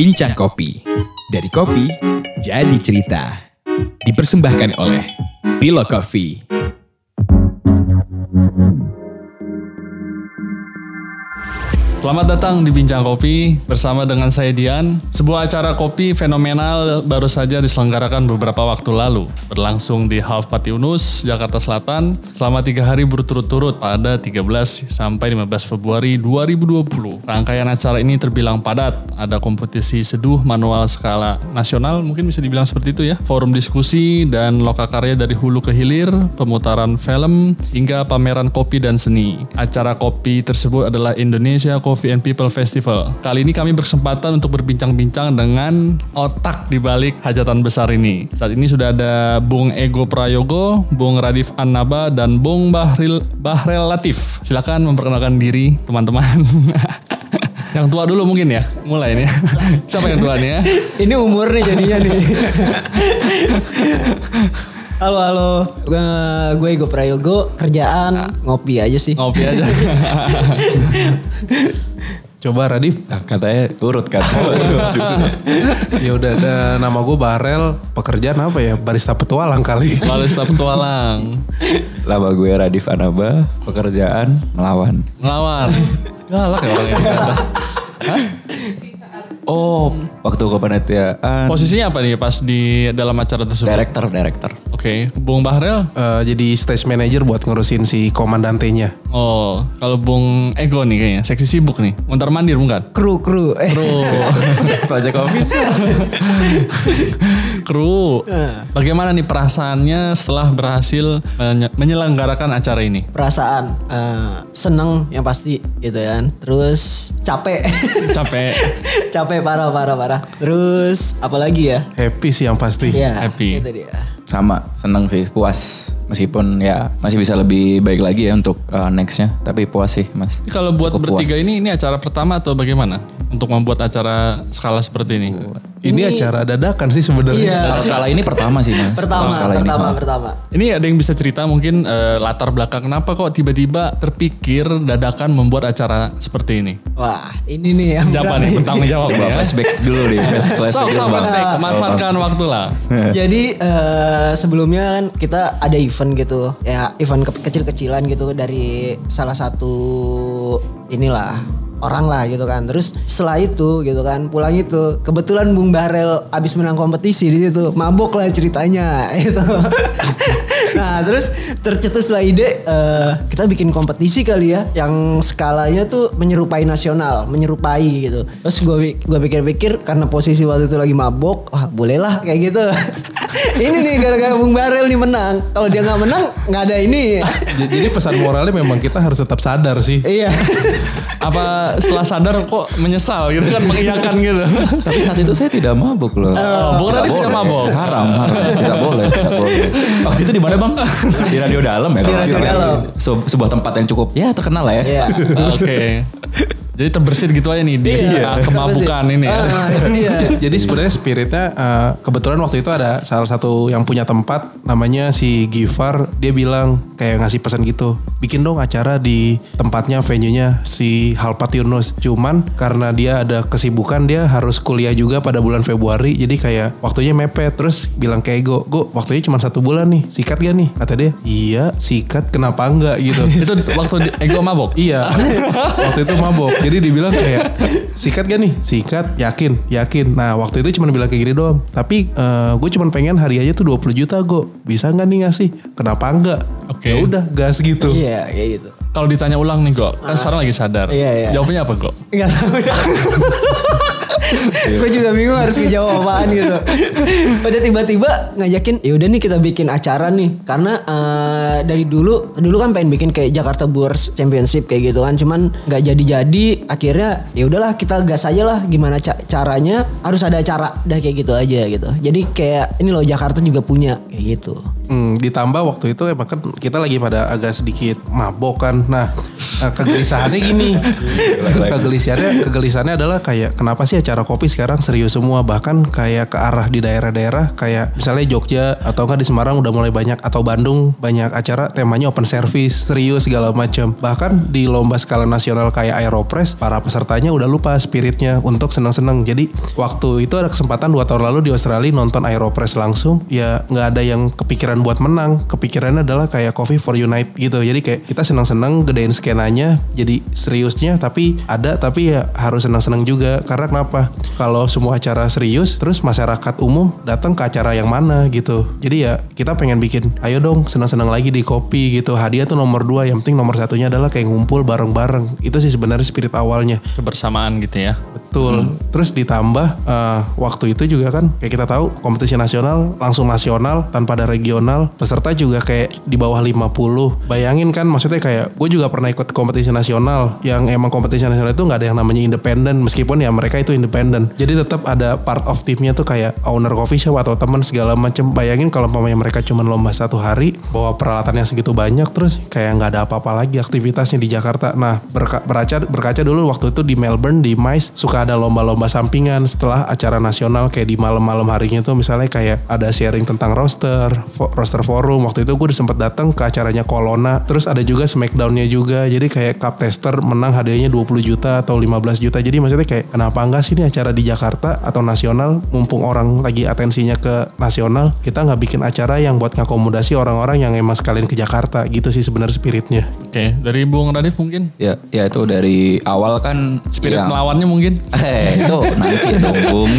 Bincang Kopi. Dari kopi, jadi cerita. Dipersembahkan oleh Pilo Coffee. Selamat datang di Bincang Kopi bersama dengan saya Dian. Sebuah acara kopi fenomenal baru saja diselenggarakan beberapa waktu lalu. Berlangsung di Half Pati Unus, Jakarta Selatan selama tiga hari berturut-turut pada 13 sampai 15 Februari 2020. Rangkaian acara ini terbilang padat. Ada kompetisi seduh manual skala nasional, mungkin bisa dibilang seperti itu ya. Forum diskusi dan lokakarya dari hulu ke hilir, pemutaran film, hingga pameran kopi dan seni. Acara kopi tersebut adalah Indonesia Coffee and People Festival. Kali ini kami berkesempatan untuk berbincang-bincang dengan otak di balik hajatan besar ini. Saat ini sudah ada Bung Ego Prayogo, Bung Radif Annaba, dan Bung Bahril Bahrel Latif. Silakan memperkenalkan diri teman-teman. yang tua dulu mungkin ya, mulai nih. Siapa yang tua nih ya? Ini umur nih jadinya nih. halo halo, gue gue Ego Prayogo, kerjaan ngopi aja sih. Ngopi aja. Coba Radif. Nah, katanya urut kan. ya udah ada nama gue Barel. Pekerjaan apa ya? Barista petualang kali. Barista petualang. Nama gue Radif Anaba, pekerjaan melawan. Melawan. Galak ya orangnya. Hah? Oh, waktu kepanitiaan Posisinya apa nih pas di dalam acara tersebut? director, director. Oke, Bung Bahrel. Eh, jadi stage manager buat ngurusin si komandantenya. Oh, kalau Bung Ego nih kayaknya seksi sibuk nih. Montar mandir bukan? Kru kru. Eh, Kru. Project Office. Kru. Bagaimana nih perasaannya setelah berhasil menye- menyelenggarakan acara ini? perasaan eh, seneng yang pasti gitu kan. Terus capek. Capek, capek parah parah parah. Terus apalagi ya? Happy sih yang pasti. Ya, Happy. Itu dia. Sama, seneng sih, puas. Meskipun ya masih bisa lebih baik lagi ya untuk uh, nextnya. Tapi puas sih mas. Ini kalau buat Cukup bertiga puas. ini, ini acara pertama atau bagaimana? Untuk membuat acara skala seperti ini? Ini, acara dadakan sih sebenarnya. Iya. Kalau skala ini pertama sih mas. Pertama, skala ini, pertama, pertama. Ini ada yang bisa cerita mungkin eh, latar belakang kenapa kok tiba-tiba terpikir dadakan membuat acara seperti ini? Wah, ini nih yang Siapa nih bertanggung jawab nih ya? flashback dulu deh. flash- Flashback sok, bang. flashback. Manfaatkan waktu lah. Jadi eh, sebelumnya kan kita ada event gitu, ya event ke- kecil-kecilan gitu dari salah satu inilah orang lah gitu kan. Terus setelah itu gitu kan pulang itu kebetulan Bung Barel abis menang kompetisi di situ mabok lah ceritanya gitu. nah terus tercetuslah ide eh, kita bikin kompetisi kali ya yang skalanya tuh menyerupai nasional, menyerupai gitu. Terus gue gue pikir-pikir karena posisi waktu itu lagi mabok, wah bolehlah kayak gitu. ini nih gara-gara Bung Barel nih menang. Kalau dia nggak menang nggak ada ini. Jadi pesan moralnya memang kita harus tetap sadar sih. iya. Apa setelah sadar kok menyesal gitu kan mengiyakan gitu? Tapi saat itu saya tidak mabuk loh. Oh, Bung Radif tidak boleh. mabok? Haram, haram. Tidak boleh, tidak boleh. Waktu itu di mana bang? Di radio dalam ya? Di radio dalam. Se- sebuah tempat yang cukup ya terkenal lah ya. Iya. Oke. Jadi terbersit gitu aja nih di Iya. uh, kemabukan ini ya. Ah, iya. Jadi sebenarnya spiritnya eh, kebetulan waktu itu ada salah satu yang punya tempat namanya si Gifar dia bilang kayak ngasih pesan gitu bikin dong acara di tempatnya venue-nya si Halpat Yunus cuman karena dia ada kesibukan dia harus kuliah juga pada bulan Februari jadi kayak waktunya mepet terus bilang kayak Ego Go waktunya cuma satu bulan nih sikat gak nih kata dia iya sikat kenapa enggak gitu Itu waktu Ego mabok. Iya. waktu itu mabok. Jadi dibilang kayak sikat gak nih? Sikat, yakin, yakin. Nah waktu itu cuma bilang kayak gini doang. Tapi gue cuma pengen hari aja tuh 20 juta gue. Bisa nggak nih ngasih? Kenapa enggak? Oke. Ya udah gas gitu. Iya, kayak gitu. Kalau ditanya ulang nih Go, kan sekarang lagi sadar. Iya, iya. Jawabnya apa Go? Enggak tahu ya. gue juga bingung harus ngejawab apaan gitu. Udah tiba-tiba ngajakin, ya udah nih kita bikin acara nih. Karena eh, dari dulu, dulu kan pengen bikin kayak Jakarta Bours Championship kayak gitu kan. Cuman nggak jadi-jadi. Akhirnya ya udahlah kita gas aja lah. Gimana ca- caranya? Harus ada cara. Udah kayak gitu aja gitu. Jadi kayak ini loh Jakarta juga punya kayak gitu. Hmm, ditambah waktu itu emang kan kita lagi pada agak sedikit mabok kan. Nah, eh, kegelisahannya gini. kegelisahannya kegelisahannya adalah kayak kenapa sih acara kopi sekarang serius semua. Bahkan kayak ke arah di daerah-daerah kayak misalnya Jogja atau enggak di Semarang udah mulai banyak atau Bandung banyak acara temanya open service serius segala macam. Bahkan di lomba skala nasional kayak Aeropress para pesertanya udah lupa spiritnya untuk senang-senang. Jadi waktu itu ada kesempatan dua tahun lalu di Australia nonton Aeropress langsung. Ya nggak ada yang kepikiran buat menang. Kepikirannya adalah kayak Coffee for Unite gitu. Jadi kayak kita senang-senang gedein skenanya jadi seriusnya tapi ada tapi ya harus senang-senang juga. Karena kenapa kalau semua acara serius terus masyarakat umum datang ke acara yang mana gitu jadi ya kita pengen bikin ayo dong senang-senang lagi di kopi gitu hadiah tuh nomor dua yang penting nomor satunya adalah kayak ngumpul bareng-bareng itu sih sebenarnya spirit awalnya Kebersamaan gitu ya. Betul. Terus ditambah eh, waktu itu juga kan kayak kita tahu kompetisi nasional langsung nasional tanpa ada regional. Peserta juga kayak di bawah 50. Bayangin kan maksudnya kayak gue juga pernah ikut kompetisi nasional yang emang kompetisi nasional itu nggak ada yang namanya independen meskipun ya mereka itu independen. Jadi tetap ada part of timnya tuh kayak owner coffee shop atau teman segala macam. Bayangin kalau umpamanya mereka cuma lomba satu hari bawa peralatan yang segitu banyak terus kayak nggak ada apa-apa lagi aktivitasnya di Jakarta. Nah berka- berkaca berkaca dulu waktu itu di Melbourne di MICE suka ada lomba-lomba sampingan setelah acara nasional kayak di malam-malam harinya tuh misalnya kayak ada sharing tentang roster, roster forum. Waktu itu gue udah sempet datang ke acaranya Colonna. Terus ada juga Smackdownnya juga. Jadi kayak cup tester menang hadiahnya 20 juta atau 15 juta. Jadi maksudnya kayak kenapa enggak sih ini acara di Jakarta atau nasional mumpung orang lagi atensinya ke nasional kita nggak bikin acara yang buat ngakomodasi orang-orang yang emang sekalian ke Jakarta gitu sih sebenarnya spiritnya. Oke, dari Bung Radit mungkin Ya, ya itu dari awal kan spirit yang- melawannya mungkin. Eh itu nanti dong Bung.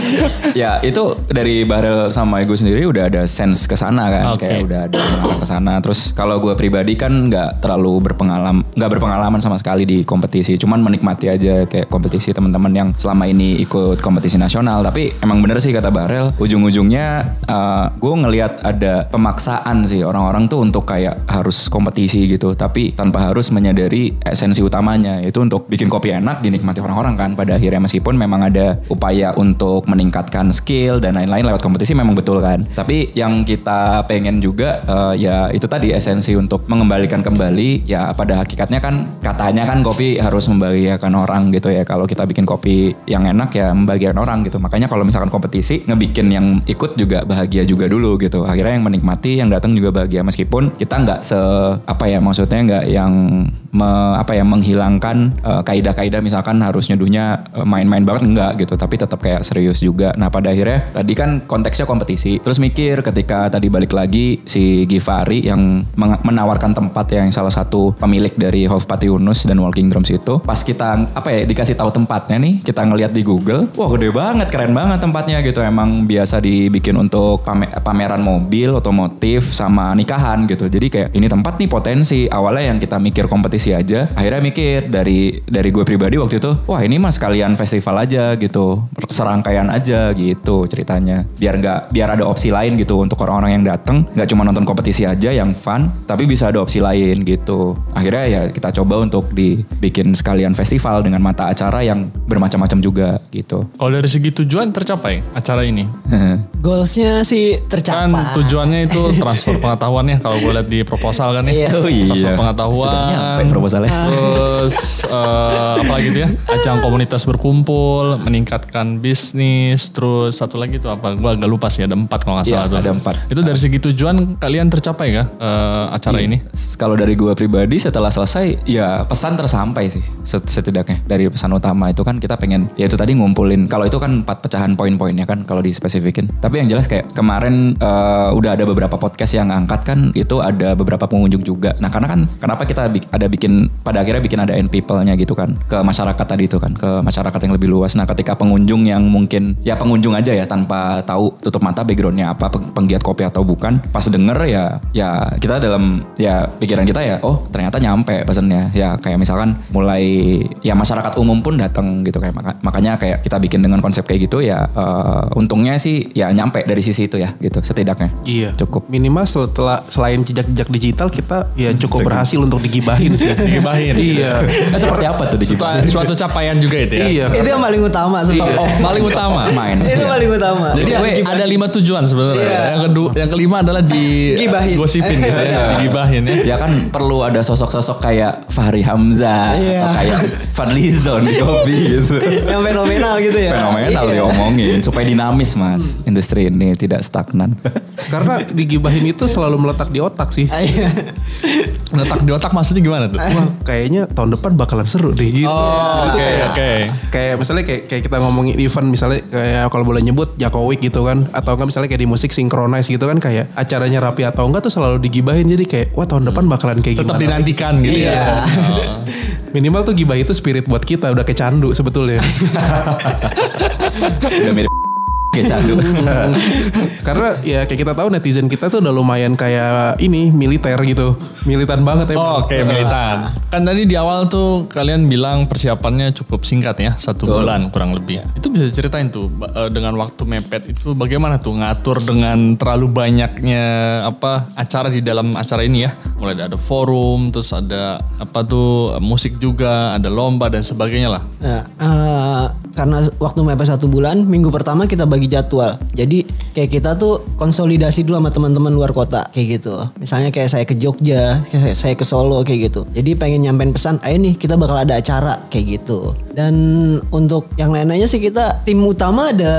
ya itu dari Bahrel sama gue sendiri udah ada sense ke sana kan, Oke. kayak udah ada ke sana. Terus kalau gue pribadi kan nggak terlalu berpengalaman, nggak berpengalaman sama sekali di kompetisi, cuman menikmati aja kayak kompetisi teman-teman yang selama ini ikut kompetisi nasional. Tapi emang bener sih kata Bahrel, ujung-ujungnya eh, gue ngelihat ada pemaksaan sih orang-orang tuh untuk kayak harus kompetisi gitu, tapi tanpa harus menyadari esensi utamanya itu untuk bikin kopi enak dinikmati orang-orang kan. Pada akhirnya meskipun memang ada upaya untuk meningkatkan skill dan lain-lain lewat kompetisi memang betul kan. Tapi yang kita pengen juga eh, ya itu tadi esensi untuk mengembalikan kembali ya pada hakikatnya kan katanya kan kopi harus membahagiakan orang gitu ya. Kalau kita bikin kopi yang enak ya membahagiakan orang gitu. Makanya kalau misalkan kompetisi ngebikin yang ikut juga bahagia juga dulu gitu. Akhirnya yang menikmati yang datang juga bahagia. Meskipun kita nggak se apa ya maksudnya nggak yang me- apa ya menghilangkan eh, kaidah-kaidah misalkan harus nyeduhnya eh, main-main banget enggak gitu. Tapi tetap kayak serius juga. Nah pada akhirnya tadi kan konteksnya kompetisi. Terus mikir ketika tadi balik lagi si Givari yang menawarkan tempat yang salah satu pemilik dari Half Pati Yunus dan Walking Drums itu pas kita apa ya dikasih tahu tempatnya nih kita ngelihat di Google wah gede banget keren banget tempatnya gitu. Emang biasa dibikin untuk pame- pameran mobil otomotif sama nikahan gitu. Jadi kayak ini tempat nih potensi. Awalnya yang kita mikir kompetisi aja akhirnya mikir dari dari gue pribadi waktu itu wah ini mah sekalian festival aja gitu serangkaian aja gitu ceritanya biar nggak biar ada opsi lain gitu untuk orang-orang yang datang nggak cuma nonton kompetisi aja yang fun tapi bisa ada opsi lain gitu akhirnya ya kita coba untuk dibikin sekalian festival dengan mata acara yang bermacam-macam juga gitu Kalau dari segi tujuan tercapai acara ini. Goalsnya sih Kan tercapai. tujuannya itu transfer pengetahuannya kalau gue lihat di proposal kan ya. Iya. Oh iya. Transfer pengetahuan. Proposalnya. Terus eh, apa lagi tuh ya? Ajang komunitas berkumpul, meningkatkan bisnis, terus satu lagi tuh apa? Gue agak lupa sih ada empat kalau nggak Iya, salah tuh. ada empat. Itu dari segi tujuan kalian tercapai kah eh, acara ini? S- Kalau dari gue pribadi setelah selesai ya pesan tersampai sih set- setidaknya dari pesan utama itu kan kita pengen ya itu tadi ngumpulin kalau itu kan empat pecahan poin-poinnya kan kalau dispesifikin tapi yang jelas kayak kemarin eh, udah ada beberapa podcast yang ngangkat kan itu ada beberapa pengunjung juga nah karena kan kenapa kita ada bikin pada akhirnya bikin ada end people-nya gitu kan. Ke masyarakat tadi itu kan ke masyarakat yang lebih luas. Nah ketika pengunjung yang mungkin ya pengunjung aja ya tanpa tahu tutup mata backgroundnya apa peng- penggiat kopi atau bukan pas denger ya ya kita dalam ya pikiran kita ya oh ternyata nyampe pesannya ya kayak misalkan mulai ya masyarakat umum pun datang gitu kayak maka- makanya kayak kita bikin dengan konsep kayak gitu ya eh, untungnya sih ya nyampe dari sisi itu ya gitu setidaknya. Iya. cukup. Minimal setelah selain jejak-jejak digital kita ya cukup berhasil untuk digibahin sih Digibahin. Iya. Eh, seperti apa tuh di Suatu, suatu capaian juga itu ya. Iya. Itu yang paling utama sebenarnya. Oh, paling utama. main. Itu paling utama. Jadi ada lima tujuan sebenarnya. Iya. Yang kedua, yang kelima adalah di Gibahin. gosipin gitu ya, digibahin ya. Ya kan perlu ada sosok-sosok kayak Fahri Hamzah Iya. atau kayak Fadli Zon di Kopi gitu. yang fenomenal gitu ya. Fenomenal Iya. diomongin supaya dinamis mas industri ini tidak stagnan. Karena digibahin itu selalu meletak di otak sih. Ah, iya. Letak di otak maksudnya gimana tuh? Wah, kayaknya tahun depan bakalan seru deh gitu. Oh, Itu oke, kayak, oke. kayak misalnya kayak, kayak kita ngomongin event misalnya kayak kalau boleh nyebut Jakowik gitu kan atau enggak misalnya kayak di musik synchronize gitu kan kayak acaranya rapi atau enggak tuh selalu digibahin jadi kayak wah tahun depan bakalan kayak Tetap gimana. dinantikan gitu Iya. ya. Oh. Minimal tuh gibah itu spirit buat kita udah kecandu sebetulnya. Udah mirip kayak candu. Karena ya kayak kita tahu netizen kita tuh udah lumayan kayak ini militer gitu. Militan banget Oh, emang. Oke militan. Kan tadi di awal tuh kalian bilang persiapannya cukup singkat ya, satu bulan kurang lebih. Itu bisa diceritain tuh eh, dengan waktu mepet itu bagaimana tuh ngatur dengan terlalu banyaknya apa acara di dalam acara ini ya. Mulai ada forum, terus ada apa tuh musik juga, ada lomba dan sebagainya lah. Nah, eh, karena waktu mepet satu bulan, minggu pertama kita bagi jadwal. Jadi kayak kita tuh konsolidasi dulu sama teman-teman luar kota kayak gitu. Misalnya kayak saya ke Jogja, kayak saya ke Solo kayak gitu. Jadi pengen nyampein pesan, ayo nih kita bakal ada acara kayak gitu. Dan untuk yang lain-lainnya sih kita tim utama ada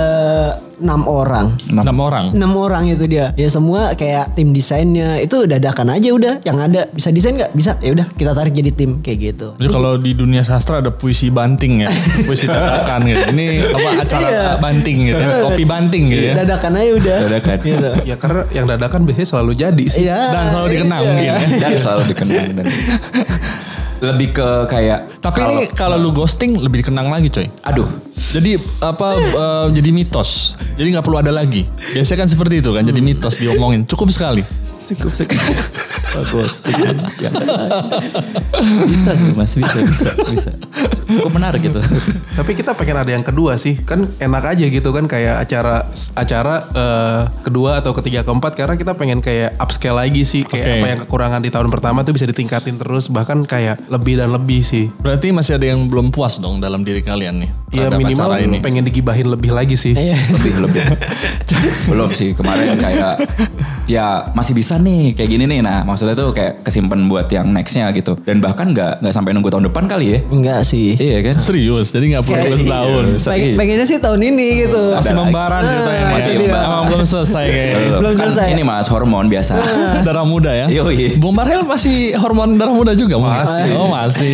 enam orang. Enam orang. enam orang itu dia ya semua kayak tim desainnya itu dadakan aja udah yang ada bisa desain nggak bisa ya udah kita tarik jadi tim kayak gitu Jadi kalau di dunia sastra ada puisi banting ya, puisi dadakan gitu. Ini apa acara Iya. banting gitu, ya, kopi banting gitu ya. dadakan aja udah Dadakan. gitu Ya karena yang dadakan biasanya selalu jadi sih. Iya. Dan selalu dikenang iya. mungkin ya. Dan selalu dikenang. Dan lebih ke kayak. Tapi ini kalau lu ghosting lebih dikenang lagi coy. Aduh. Jadi apa eh, jadi mitos. Jadi nggak perlu ada lagi. Biasanya kan seperti itu kan jadi mitos diomongin. Cukup sekali. Cukup sekali. Oh, ghosting. Ya. Bisa sih mas, bisa, bisa, bisa. Cukup menarik gitu. Tapi kita pengen ada yang kedua sih. Kan enak aja gitu kan kayak acara acara eh, kedua atau ketiga keempat karena kita pengen kayak upscale lagi sih kayak Oke. apa yang kekurangan di tahun pertama tuh bisa ditingkatin terus bahkan kayak lebih dan lebih sih. Berarti masih ada yang belum puas dong dalam diri kalian nih. Ya terhadap minimal acara ini. pengen digibahin lebih lagi sih. Iya. lebih lebih belum sih kemarin kayak ya masih bisa nih kayak gini nih nah maksudnya tuh kayak kesimpan buat yang nextnya gitu dan bahkan nggak nggak sampai nunggu tahun depan kali ya enggak sih iya kan Serius, jadi nggak perlu setahun. Pengen, pengennya sih tahun ini gitu Masih Ada membara lagi. ceritanya. Ah, Masih. Emang belum selesai kayaknya. Belum kan selesai. ini mas hormon biasa darah muda ya. Yoi. Bung Marhel masih hormon darah muda juga mungkin? Masih. Oh masih.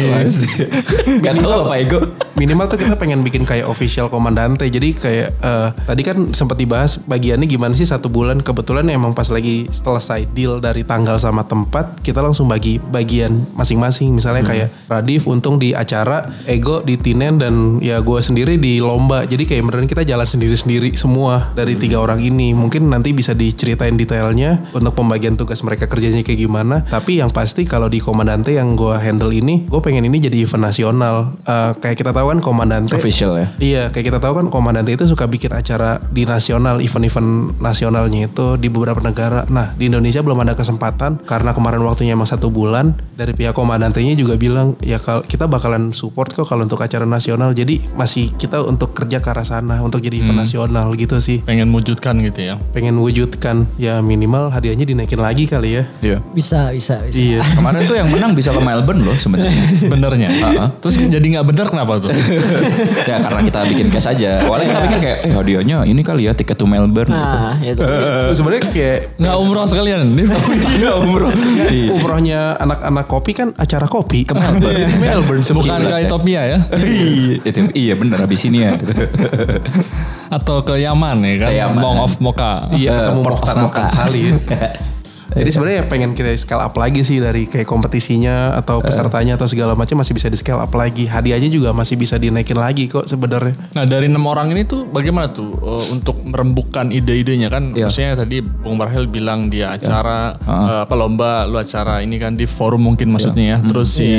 Gak tahu apa ego Minimal tuh kita pengen bikin kayak official komandante. Jadi kayak eh, tadi kan sempat dibahas bagiannya gimana sih satu bulan. Kebetulan emang pas lagi selesai deal dari tanggal sama tempat, kita langsung bagi bagian masing-masing. Misalnya kayak Radif untung di acara, Ego di Tinen dan ya gue sendiri di lomba. Jadi kayak beneran kita jalan sendiri-sendiri semua dari tiga orang ini. Mungkin nanti bisa diceritain detailnya untuk pembagian tugas mereka kerjanya kayak gimana. Tapi yang pasti kalau di komandante yang gue handle ini, gue pengen ini jadi event nasional. Eh, kayak kita tahu kan komandante official ya Iya, kayak kita tahu kan komandante itu suka bikin acara di nasional, event-event nasionalnya itu di beberapa negara. Nah, di Indonesia belum ada kesempatan karena kemarin waktunya emang satu bulan. Dari pihak komandantenya juga bilang ya kalau kita bakalan support kok kalau untuk acara nasional. Jadi masih kita untuk kerja ke arah sana untuk jadi event nasional gitu sih. Pengen wujudkan gitu ya. Pengen wujudkan ya minimal hadiahnya dinaikin lagi kali ya. iya bisa bisa bisa Iya. kemarin tuh yang menang bisa ke Melbourne loh sebenarnya Sebenarnya. Terus jadi nggak benar kenapa tuh? ya karena kita bikin cash aja awalnya kita bikin kayak eh hadiahnya ini kali ya tiket to Melbourne gitu. nah itu Sebenarnya kayak Nggak umroh sekalian. Ini Iya umroh Iya. umrohnya anak-anak kopi kan acara kopi ke Melbourne. Melbourne bukan ke ya. Ethiopia ya. iya bener abis ini ya Atau ke Yaman ya kan. Ke Yaman. Mong of Mocha. Iya, ketemu Port of Mocha. Ya. Jadi sebenarnya pengen kita scale up lagi sih dari kayak kompetisinya atau pesertanya atau segala macam masih bisa di scale up lagi. Hadiahnya juga masih bisa dinaikin lagi kok sebenarnya. Nah dari enam orang ini tuh bagaimana tuh eh, untuk merembukan ide-idenya kan? Iya. Maksudnya tadi Bung Barhel bilang dia acara eh, apa lomba, lu acara ini kan di forum mungkin maksudnya ya. Terus si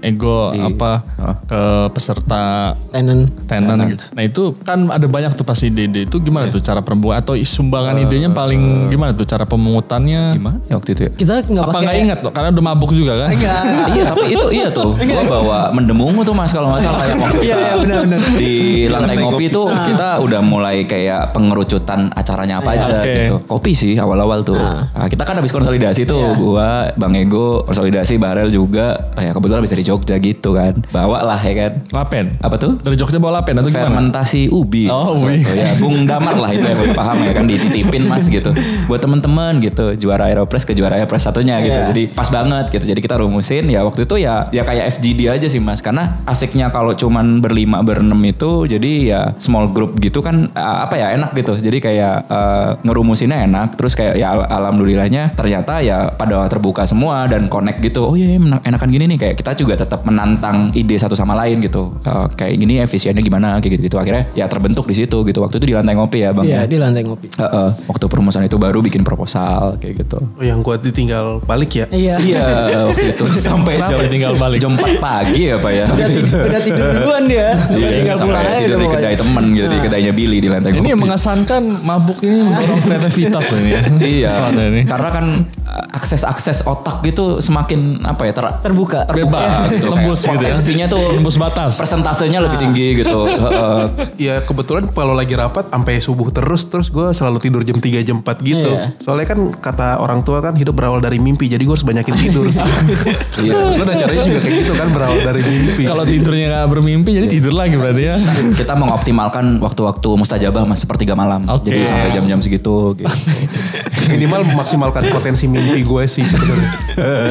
Ego apa ke peserta tenant tenan gitu. Nah itu kan ada banyak tuh pasti ide-ide itu gimana tuh cara perempuan atau sumbangan idenya paling gimana tuh cara pemungutannya? gimana ya waktu itu ya? Kita nggak Apa pakai. nggak ingat loh? Karena udah mabuk juga kan? Enggak. iya tapi itu iya tuh gue bawa mendemungu tuh mas kalau nggak salah kayak waktu Iya, iya, benar-benar. di lantai ngopi tuh kita udah mulai kayak pengerucutan acaranya apa aja Oke. gitu kopi sih awal-awal tuh Nah, kita kan habis konsolidasi tuh Iya. gua bang Ego konsolidasi Barel juga ya kebetulan bisa di Jogja gitu kan bawa lah ya kan Lapen. apa tuh Dari Jogja bawa lapen atau gimana? fermentasi ubi. Oh, ubi. ya, Bung Damar lah itu yang paham ya kan dititipin Mas gitu. Buat temen-temen gitu, juara Aeropress ke juara Aeropress satunya gitu. Iya. Jadi pas banget gitu. Jadi kita rumusin ya waktu itu ya ya kayak FGD aja sih Mas karena asiknya kalau cuman berlima berenam itu jadi ya small group gitu kan uh, apa ya enak gitu. Jadi kayak uh, ngerumusinnya enak terus kayak ya al- alhamdulillahnya ternyata ya pada terbuka semua dan connect gitu. Oh iya enak- enakan gini nih kayak kita juga tetap menantang ide satu sama lain gitu. Uh, kayak gini efisiennya gimana kayak gitu-gitu akhirnya ya terbentuk di situ gitu. Waktu itu di lantai ngopi ya Bang Iya ya. di lantai ngopi. Heeh. waktu perumusan itu baru bikin proposal kayak gitu. Oh, yang gua ditinggal balik ya. Iya. Iya waktu itu sampai jam tinggal balik? jam 4 pagi ya Pak ya. Udah, tidur, udah tidur duluan dia. Iya, Tinggal sampai pulang aja tidur udah di pokoknya. kedai temen gitu di kedainya Billy di lantai Ini yang mengesankan mabuk ini mendorong kreativitas loh ini. ya. Iya, ini. karena kan uh, akses-akses otak gitu semakin apa ya ter Terbuka. Bebas, gitu, lembus kayak gitu ya. Potensinya tuh Tembus batas. Persentasenya lebih tinggi gitu. Heeh. Ya kebetulan kalau lagi rapat sampai subuh terus terus gue selalu tidur jam 3 jam 4 gitu. Iya. Soalnya kan kata orang tua kan hidup berawal dari mimpi jadi gue harus banyakin tidur sih. Iya. Lo dan caranya juga kayak gitu kan berawal dari mimpi. Kalau tidurnya nggak bermimpi jadi tidur lagi berarti ya. Kita mengoptimalkan waktu-waktu mustajabah mas sepertiga malam. Oke. Jadi sampai jam-jam segitu. Gitu. minimal memaksimalkan potensi mimpi gue sih sebenarnya.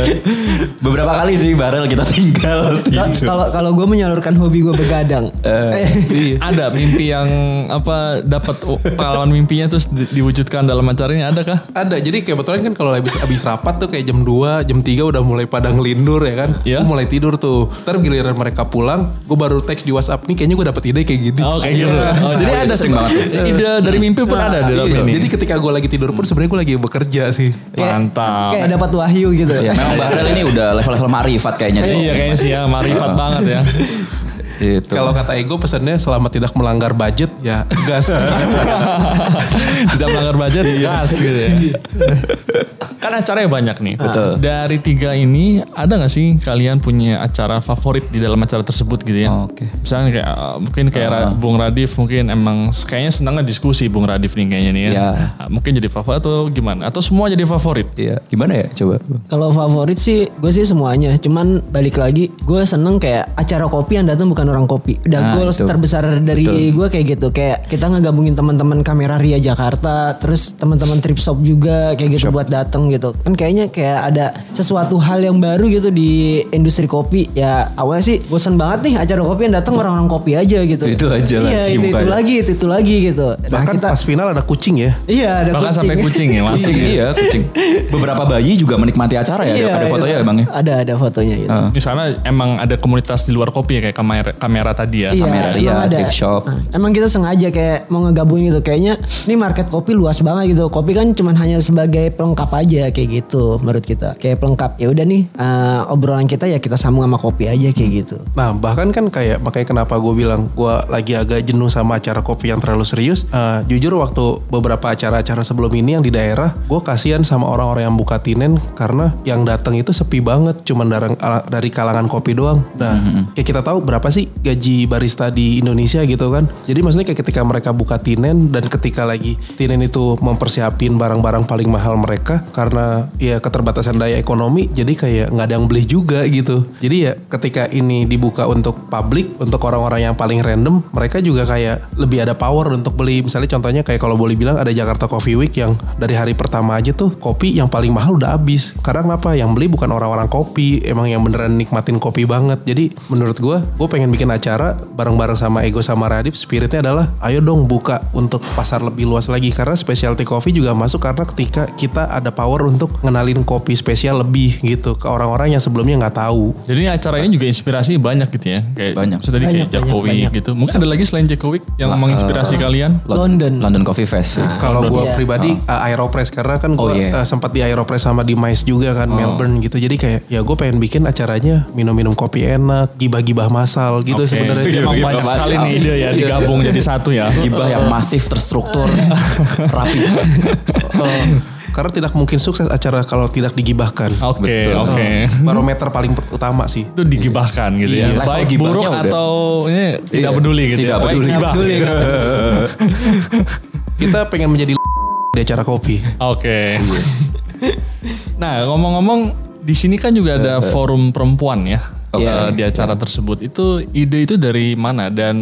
Beberapa kali sih barel kita tinggal. Kalau kalau gue menyalurkan hobi gue begadang. Iya. Ada mimpi yang apa dapat pengalaman mimpinya terus di- diwujudkan dalam acaranya ada kah? Ada jadi kebetulan kan kalau habis habis rapat tuh kayak jam 2, jam 3 udah mulai pada ngelindur ya kan. Iya. Gue mulai tidur tuh. Ntar giliran mereka pulang, gue baru teks di WhatsApp nih kayaknya gue dapet ide kayak gini. Oh kayak gitu. Oh, jadi Oh, ada itu sering banget. Ide dari mimpi pun ada di dalam Iya, ini. Jadi ketika gue lagi tidur pun sebenarnya gue lagi bekerja sih. Mantap. kayak dapat wahyu gitu. Ya, memang Bahrel ini udah level-level marifat kayaknya. dia. Iya kayaknya sih ya marifat banget ya. Gitu. Kalau kata ego pesannya selama tidak melanggar budget ya gas. Tidak melanggar budget gas gitu ya. Kan acaranya banyak nih. Betul. Dari tiga ini ada gak sih kalian punya acara favorit di dalam acara tersebut gitu ya? Oh, oke. Misalnya kayak uh, mungkin kayak Ra- Bung Radif mungkin emang kayaknya senangnya diskusi Bung Radif nih kayaknya nih ya. Iya. Ah, Mungkin jadi favorit atau gimana? Atau semua jadi favorit? Iya. Gimana ya coba? Kalau favorit sih gue sih semuanya. Cuman balik lagi gue seneng kayak acara kopi yang datang bukan orang kopi. Udah Nah, goals itu. terbesar dari Betul. gue kayak gitu. Kayak kita ngegabungin teman-teman kamera Ria Jakarta, terus teman-teman Trip Shop juga kayak gitu buat datang gitu. Kan kayaknya kayak ada sesuatu hal yang baru gitu di industri kopi. Ya awalnya sih bosan banget nih acara kopi yang datang orang-orang kopi aja gitu. Itu- itu aja Iya lagi itu, itu lagi itu itu lagi gitu. Nah, Bahkan kita pas final ada kucing ya. iya ada Bahkan sampai kucing ya langsung. Kucing iya kucing. Beberapa bayi juga menikmati acara ya. Iya, ada iya. fotonya ya bang ya. Ada ada fotonya gitu. Heeh. Di sana emang ada komunitas di luar kopi ya kayak kamera kamera tadi ya. Iya, kamera emang Ria, ada. thrift shop. Nah, emang kita sengaja kayak mau ngegabungin gitu. Kayaknya ini market kopi luas banget gitu. Kopi kan cuman hanya sebagai pelengkap aja kayak gitu menurut kita. Kayak pelengkap. Ya udah nih eh, obrolan kita ya kita sambung sama kopi aja kayak gitu. Nah bahkan kan kayak makanya kenapa gue bilang gue lagi agak jenuh sama acara kopi yang terlalu serius. Eh, jujur waktu beberapa acara-acara sebelum ini yang di daerah, gue kasihan sama orang-orang yang buka tinen karena yang datang itu sepi banget, cuman dari, dari kalangan kopi doang. Nah kayak kita tahu berapa sih gaji barista di Indonesia gitu kan. Jadi maksudnya kayak ketika mereka buka tinen dan ketika lagi tinen itu mempersiapin barang-barang paling mahal mereka karena ya keterbatasan daya ekonomi, jadi kayak nggak ada yang beli juga gitu. Jadi ya ketika ini dibuka untuk publik, untuk orang-orang yang paling random, mereka juga kayak lebih ada power untuk beli. Misalnya contohnya kayak kalau boleh bilang ada Jakarta Coffee Week yang dari hari pertama aja tuh kopi yang paling mahal udah habis. Karena kenapa? Yang beli bukan orang-orang kopi, emang yang beneran nikmatin kopi banget. Jadi menurut gue, gue pengen bikin acara bareng-bareng sama Ego sama Radif. Spiritnya adalah ayo dong buka untuk pasar lebih luas lagi. Karena specialty coffee juga masuk karena ketika kita ada power untuk ngenalin kopi spesial lebih gitu ke orang-orang yang sebelumnya nggak tahu. Jadi ini acara ini juga inspirasi banyak gitu ya. Kayak Banyak. tadi kayak Banyak, Week banyak. gitu. Mungkin ada lagi selain Week yang menginspirasi kalian? London. London Coffee Fest. Kalau gue Iya. pribadi uh, Aeropress karena kan gue Oh, iya. sempat di Aeropress sama di MICE juga kan Melbourne gitu. Jadi kayak ya gue pengen bikin acaranya minum-minum kopi enak, gibah-gibah masal gitu Oke. sebenarnya. sih. Emang Gibah banyak masal. sekali nih ide ya digabung jadi satu ya. Gibah yang masif, terstruktur, rapi. Karena tidak mungkin sukses acara kalau tidak digibahkan. Oke, Betul. oke. Barometer paling utama sih. Itu digibahkan gitu ya. Iya. Level Baik gibahnya buruk udah. atau ini tidak Iya, peduli gitu tidak ya. Baik peduli. Kita pengen menjadi di acara kopi. Oke. nah, ngomong-ngomong di sini kan juga ada forum perempuan ya. Oke. eh, di acara tersebut itu ide itu dari mana dan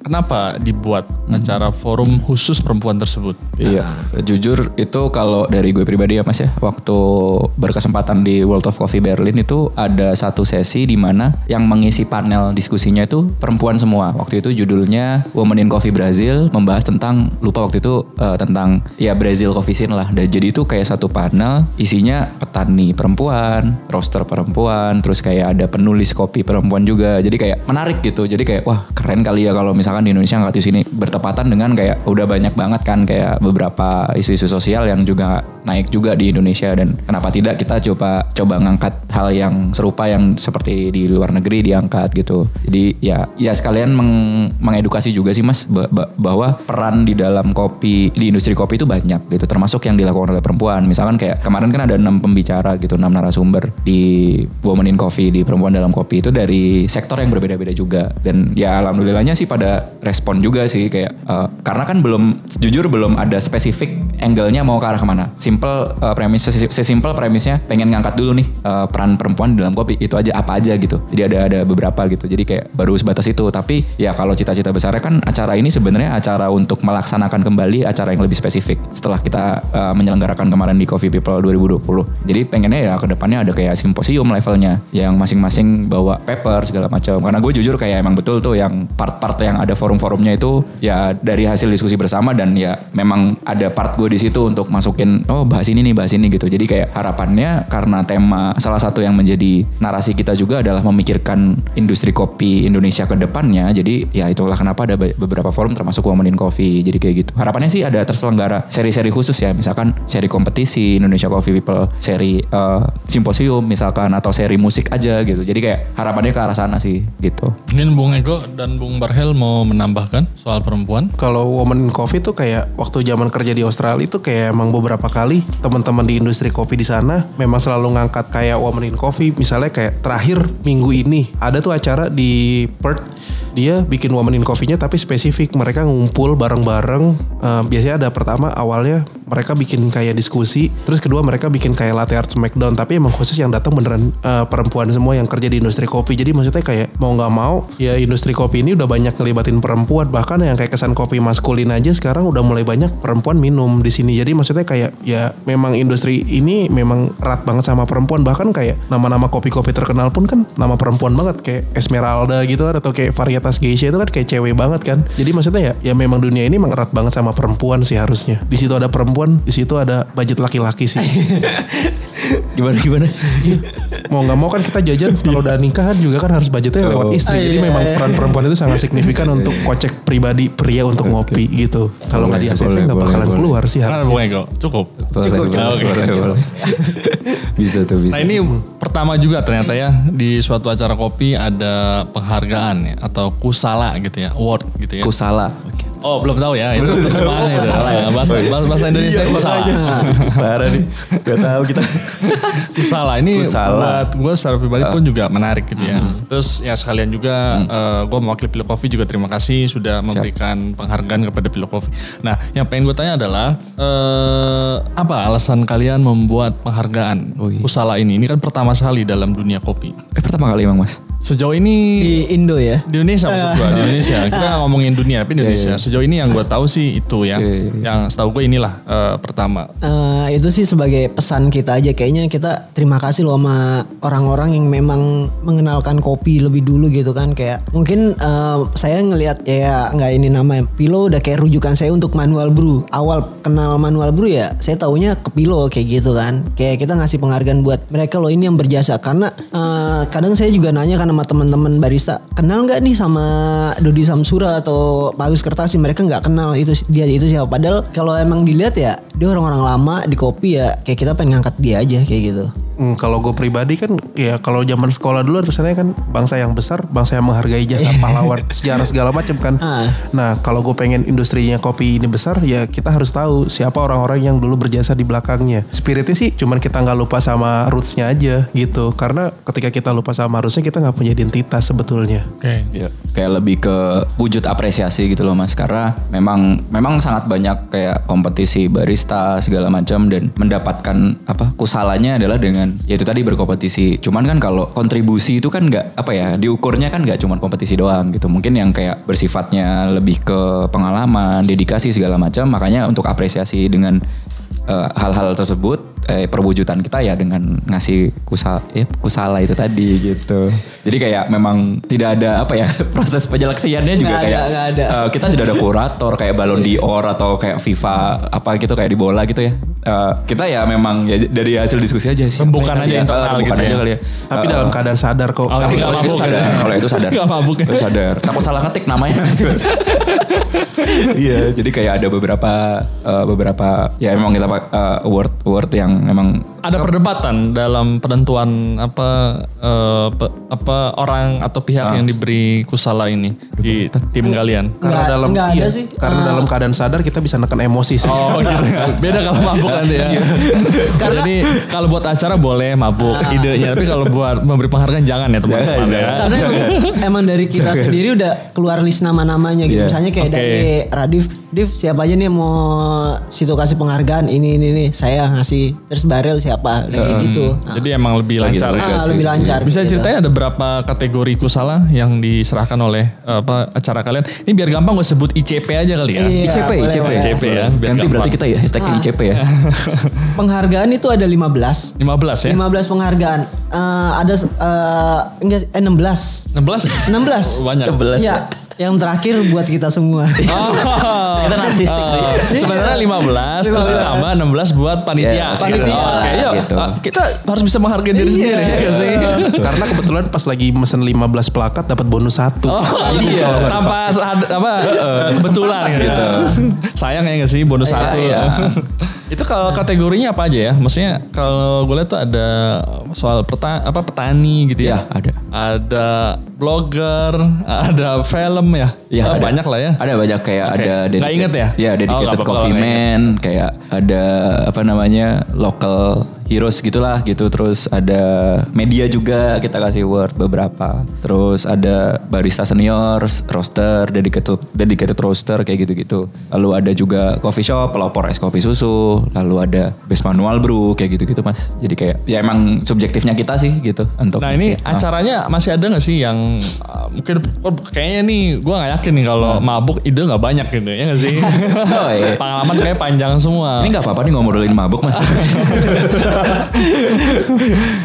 kenapa dibuat acara forum khusus perempuan tersebut? Iya, jujur itu kalau dari gue pribadi ya Mas ya, waktu berkesempatan di World of Coffee Berlin itu ada satu sesi di mana yang mengisi panel diskusinya itu perempuan semua. Waktu itu judulnya Women in Coffee Brazil membahas tentang lupa waktu itu eh, tentang ya Brazil Coffee Scene lah. Dan jadi itu kayak satu panel isinya petani perempuan, roaster perempuan, terus kayak ada penulis kopi perempuan juga. Jadi kayak menarik gitu. Jadi kayak wah keren kali ya kalau misalkan di Indonesia nggak di sini bertepatan dengan kayak udah banyak banget kan kayak beberapa isu-isu sosial yang juga naik juga di Indonesia dan kenapa tidak kita coba coba ngangkat hal yang serupa yang seperti di luar negeri diangkat gitu. Jadi ya ya sekalian meng- mengedukasi juga sih Mas ba- ba- bahwa peran di dalam kopi di industri kopi itu banyak gitu termasuk yang dilakukan oleh perempuan. Misalkan kayak kemarin kan ada enam pembicara gitu, enam narasumber di Women in Coffee di perempuan dalam kopi itu dari sektor yang berbeda-beda juga dan ya alhamdulillahnya sih pada respon juga sih kayak eh, karena kan belum jujur belum ada spesifik angle-nya mau ke arah ke mana. Simple eh, premis sesi- sesimpel premisnya pengen ngangkat dulu nih eh, peran perempuan dalam kopi itu aja apa aja gitu. Jadi ada ada beberapa gitu. Jadi kayak baru sebatas itu tapi ya kalau cita-cita besarnya kan acara ini sebenarnya acara untuk melaksanakan kembali acara yang lebih spesifik setelah kita eh, menyelenggarakan kemarin di Coffee People 2020. Jadi pengennya ya ke depannya ada kayak simposium levelnya yang masing-masing bawa paper segala macam. Karena gue jujur kayak emang betul tuh yang part-part yang ada forum-forumnya itu ya dari hasil diskusi bersama dan ya memang ada part gue di situ untuk masukin oh bahas ini nih bahas ini gitu. Jadi kayak harapannya karena tema salah satu yang menjadi narasi kita juga adalah memikirkan industri kopi Indonesia ke depannya. Jadi ya itulah kenapa ada be- beberapa forum termasuk Women in Coffee. Jadi kayak gitu. Harapannya sih ada terselenggara seri-seri khusus ya. Misalkan seri kompetisi Indonesia Coffee People, seri eh, simposium misalkan atau seri musik aja gitu. Jadi kayak harapannya ke arah sana sih gitu. Mungkin Bung Ego dan Bung Barhel mau menambahkan soal perempuan? Kalau Women in Coffee tuh kayak waktu zaman kerja di Australia itu kayak emang beberapa kali teman-teman di industri kopi di sana memang selalu ngangkat kayak Women in Coffee misalnya kayak terakhir minggu ini ada tuh acara di Perth dia bikin Women in Coffee-nya tapi spesifik mereka ngumpul bareng-bareng Eh, biasanya ada pertama awalnya mereka bikin kayak diskusi terus kedua mereka bikin kayak latte art smackdown tapi emang khusus yang datang beneran eh, perempuan semua yang kerja di industri kopi. Jadi maksudnya kayak mau nggak mau ya industri kopi ini udah banyak ngelibatin perempuan. Bahkan yang kayak kesan kopi maskulin aja sekarang udah mulai banyak perempuan minum di sini. Jadi maksudnya kayak ya memang industri ini memang erat banget sama perempuan. Bahkan kayak nama-nama kopi-kopi terkenal pun kan nama perempuan banget. Kayak Esmeralda gitu kan atau kayak varietas geisha itu kan kayak cewek banget kan. Jadi maksudnya ya ya memang dunia ini memang erat banget sama perempuan sih harusnya. Di situ ada perempuan di situ ada budget laki-laki sih. Gimana gimana? mau nggak mau kan kita jajan kalau udah nikah kan juga kan harus budgetnya lewat istri jadi memang peran perempuan itu sangat signifikan untuk kocek pribadi pria untuk ngopi gitu kalau nggak di Boleh, ACC boleh, nggak boleh, bakalan boleh. keluar sih harusnya Bung Ego cukup. Boleh, Cukup, boleh, Oke. boleh, boleh. bisa tuh bisa. Nah ini pertama juga ternyata ya di suatu acara kopi ada penghargaan ya atau kusala gitu ya award gitu ya. Kusala. Oh belum tahu ya itu terjemahannya itu. Ya, bahasa, bahasa, bahasa Indonesia kusala. Parah nih. Gak tahu kita. Kusala ini Kusala. buat gue secara pribadi pun juga menarik gitu ya. Terus ya sekalian juga gue mewakili Pilo Coffee juga terima kasih sudah memberikan penghargaan kepada Pilo Coffee. Nah yang pengen gue tanya adalah eh, apa alasan kalian membuat penghargaan Wih. Kusala ini? Ini kan pertama sekali dalam dunia kopi. Eh pertama kali emang mas. Sejauh ini Di Indo ya. di Indonesia maksud gue di Indonesia. Kita nggak ngomongin dunia tapi Indonesia. Sejauh ini yang gue tahu sih itu ya. Iya, iya, iya. yang setahu gue inilah eh, pertama. Eh, itu sih sebagai pesan kita aja. Kayaknya kita terima kasih loh sama orang-orang yang memang mengenalkan kopi lebih dulu gitu kan. Kayak mungkin eh, saya ngelihat ya nggak ini nama Pilo udah kayak rujukan saya untuk manual brew. Awal kenal manual brew ya saya taunya ke Pilo kayak gitu kan. Kayak kita ngasih penghargaan buat mereka loh ini yang berjasa. Karena eh, kadang saya juga nanya kan sama teman-teman barista kenal nggak nih sama Dodi Samsura atau Pak Agus Kertasi mereka nggak kenal itu dia itu siapa padahal kalau emang dilihat ya dia orang-orang lama di kopi ya kayak kita pengen ngangkat dia aja kayak gitu Hmm, kalau gue pribadi kan ya kalau zaman sekolah dulu tulisannya kan bangsa yang besar, bangsa yang menghargai jasa pahlawan, sejarah segala macam kan. Ah. Nah kalau gue pengen industrinya kopi ini besar ya kita harus tahu siapa orang-orang yang dulu berjasa di belakangnya. Spiritnya sih cuman kita nggak lupa sama rootsnya aja gitu. Karena ketika kita lupa sama rootsnya kita nggak punya identitas sebetulnya. Oke. Ya, kayak lebih ke wujud apresiasi gitu loh mas karena memang memang sangat banyak kayak kompetisi barista segala macam dan mendapatkan apa kusalanya adalah dengan ya itu tadi berkompetisi cuman kan kalau kontribusi itu kan nggak apa ya diukurnya kan nggak cuma kompetisi doang gitu mungkin yang kayak bersifatnya lebih ke pengalaman dedikasi segala macam makanya untuk apresiasi dengan eh, hal-hal tersebut eh, perwujudan kita ya dengan ngasih kusala, eh, kusala itu tadi gitu. Jadi kayak memang tidak ada apa ya proses penyeleksiannya juga ada, kayak nggak ada. eh, kita tidak ada kurator kayak Ballon d'Or atau kayak FIFA apa gitu kayak di bola gitu ya. Eh, kita ya memang ya dari hasil diskusi aja sih. Rembukan aja Ya, internal gitu aja ya. kali ya. Tapi Eh, dalam keadaan sadar kok. Oh, Kalau nggak kalau itu mabuk sadar, ya? kalau itu sadar. Nggak mabuk ya? Itu sadar. Takut salah ketik namanya. Iya, jadi kayak ada beberapa eh, beberapa ya emang kita uh, award award yang emang Ada perdebatan dalam penentuan apa eh, pe- apa orang atau pihak yang diberi kusala ini di tim kalian. karena Nggak- dalam nggak ada iya, sih. karena Ah. dalam keadaan sadar kita bisa neken emosi sih. Oh gitu. Beda kalau mabuk nanti ya. Jadi kalau buat acara boleh mabuk idenya, tapi kalau buat memberi penghargaan jangan ya teman-teman ya. Karena emang, emang dari kita sendiri udah keluar list nama-namanya gitu. Iya. Misalnya kayak Oke. dari Radif, Div siapa aja nih yang mau situ kasih penghargaan ini ini nih saya ngasih terus Barel siapa udah kayak gitu. Nah, Jadi emang lebih lancar gitu. ya. ah, lebih lancar. Bisa gitu. ceritain ada berapa kategori kusala yang diserahkan oleh eh, apa acara kalian? Ini biar gampang gue sebut ICP aja kali ya. Iya, ICP, boleh, ICP, boleh. ICP ya, biar Nanti berarti gampang. kita ya hashtagnya ICP ya. Penghargaan itu ada 15. 15 ya. 15 penghargaan. Eh, ada eh, enggak eh, 16. 16? 16. Banyak. 16 Ya, yang terakhir buat kita semua. Oh, Kita narsistik sih. eh, sebenarnya 15 terus ditambah 16 buat panitia. Iya, panitia. Oke, yuk. Gitu. Ah, Kita harus bisa menghargai diri sendiri ya sih? Karena kebetulan pas lagi mesen 15 plakat dapat bonus satu. Oh iya, tanpa apa kebetulan gitu. Sayang ya gak sih bonus satu. iya. Itu kalau kategorinya apa aja ya? Maksudnya kalau gue lihat tuh ada soal peta, apa petani gitu ya. Iya, ada. Ada blogger, ada film ya. Iya, Eh, ada. banyak lah ya. Ada banyak kayak Oke. ada Nggak inget ya? Ya, Oh, dedicated apa-apa coffee man, kayak ada apa namanya local heroes gitulah gitu. Terus ada media juga kita kasih word beberapa. Terus ada barista senior, roaster, dedicated dedicated roaster kayak gitu-gitu. Lalu ada juga coffee shop, pelopor es kopi susu. Lalu ada base manual brew kayak gitu-gitu mas. Jadi kayak ya emang subjektifnya kita sih gitu untuk. Nah ini ngisi. Ah. acaranya masih ada gak sih yang uh, mungkin oh, kayaknya nih gue gak yakin nih kalau mabuk ide gak banyak gitu ya gak sih? Oh, iya. Pengalaman kayak panjang semua. Ini nggak apa-apa nih ngomongin mabuk mas.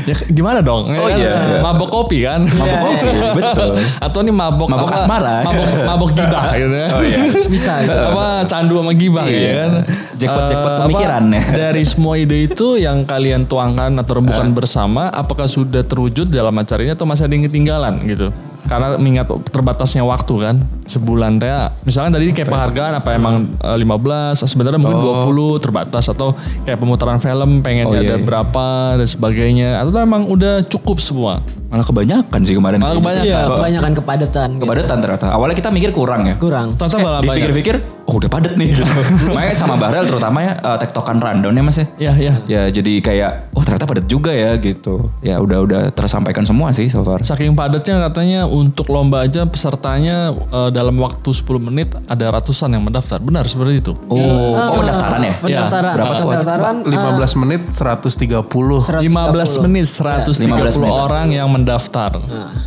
ya gimana dong? Oh, Ya kan? iya. Mabok kopi kan? Mabuk kopi, betul. Atau nih mabok Mabok apa? asmara. Mabok mabok gibah gitu ya. Oh, iya. Bisa gitu. apa candu sama gibah Iya. ya kan. Jackpot-jackpot Eh, pemikiran apa, ya. Dari semua ide itu yang kalian tuangkan atau rembukan bersama apakah sudah terwujud dalam acara ini atau masih ada yang ketinggalan gitu? Karena mengingat terbatasnya waktu kan sebulan teh misalnya tadi kayak penghargaan apa emang eh, 15 sebenarnya mungkin 20 terbatas atau kayak pemutaran film pengennya Oh, ada iya, iya. berapa dan sebagainya atau emang udah cukup semua Malah kebanyakan sih kemarin. Malah kebanyakan. Iya, Oh. kebanyakan kepadatan. gitu. Kepadatan ternyata. Awalnya kita mikir kurang ya. Kurang. Ternyata Eh, dipikir-pikir, oh udah padat nih. Makanya sama Bahrel terutama ya eh, tektokan rundown ya mas ya. Iya, iya. Ya jadi kayak, oh ternyata padat juga ya gitu. Ya udah udah tersampaikan semua sih so far. Saking padatnya katanya untuk lomba aja pesertanya eh, dalam waktu 10 menit ada ratusan yang mendaftar. Benar seperti itu. Oh, oh pendaftaran ya? Pendaftaran. Berapa tuh? Pendaftaran. 15 menit 130. 130. 15 menit 130 15 menit. orang yang mendaftar.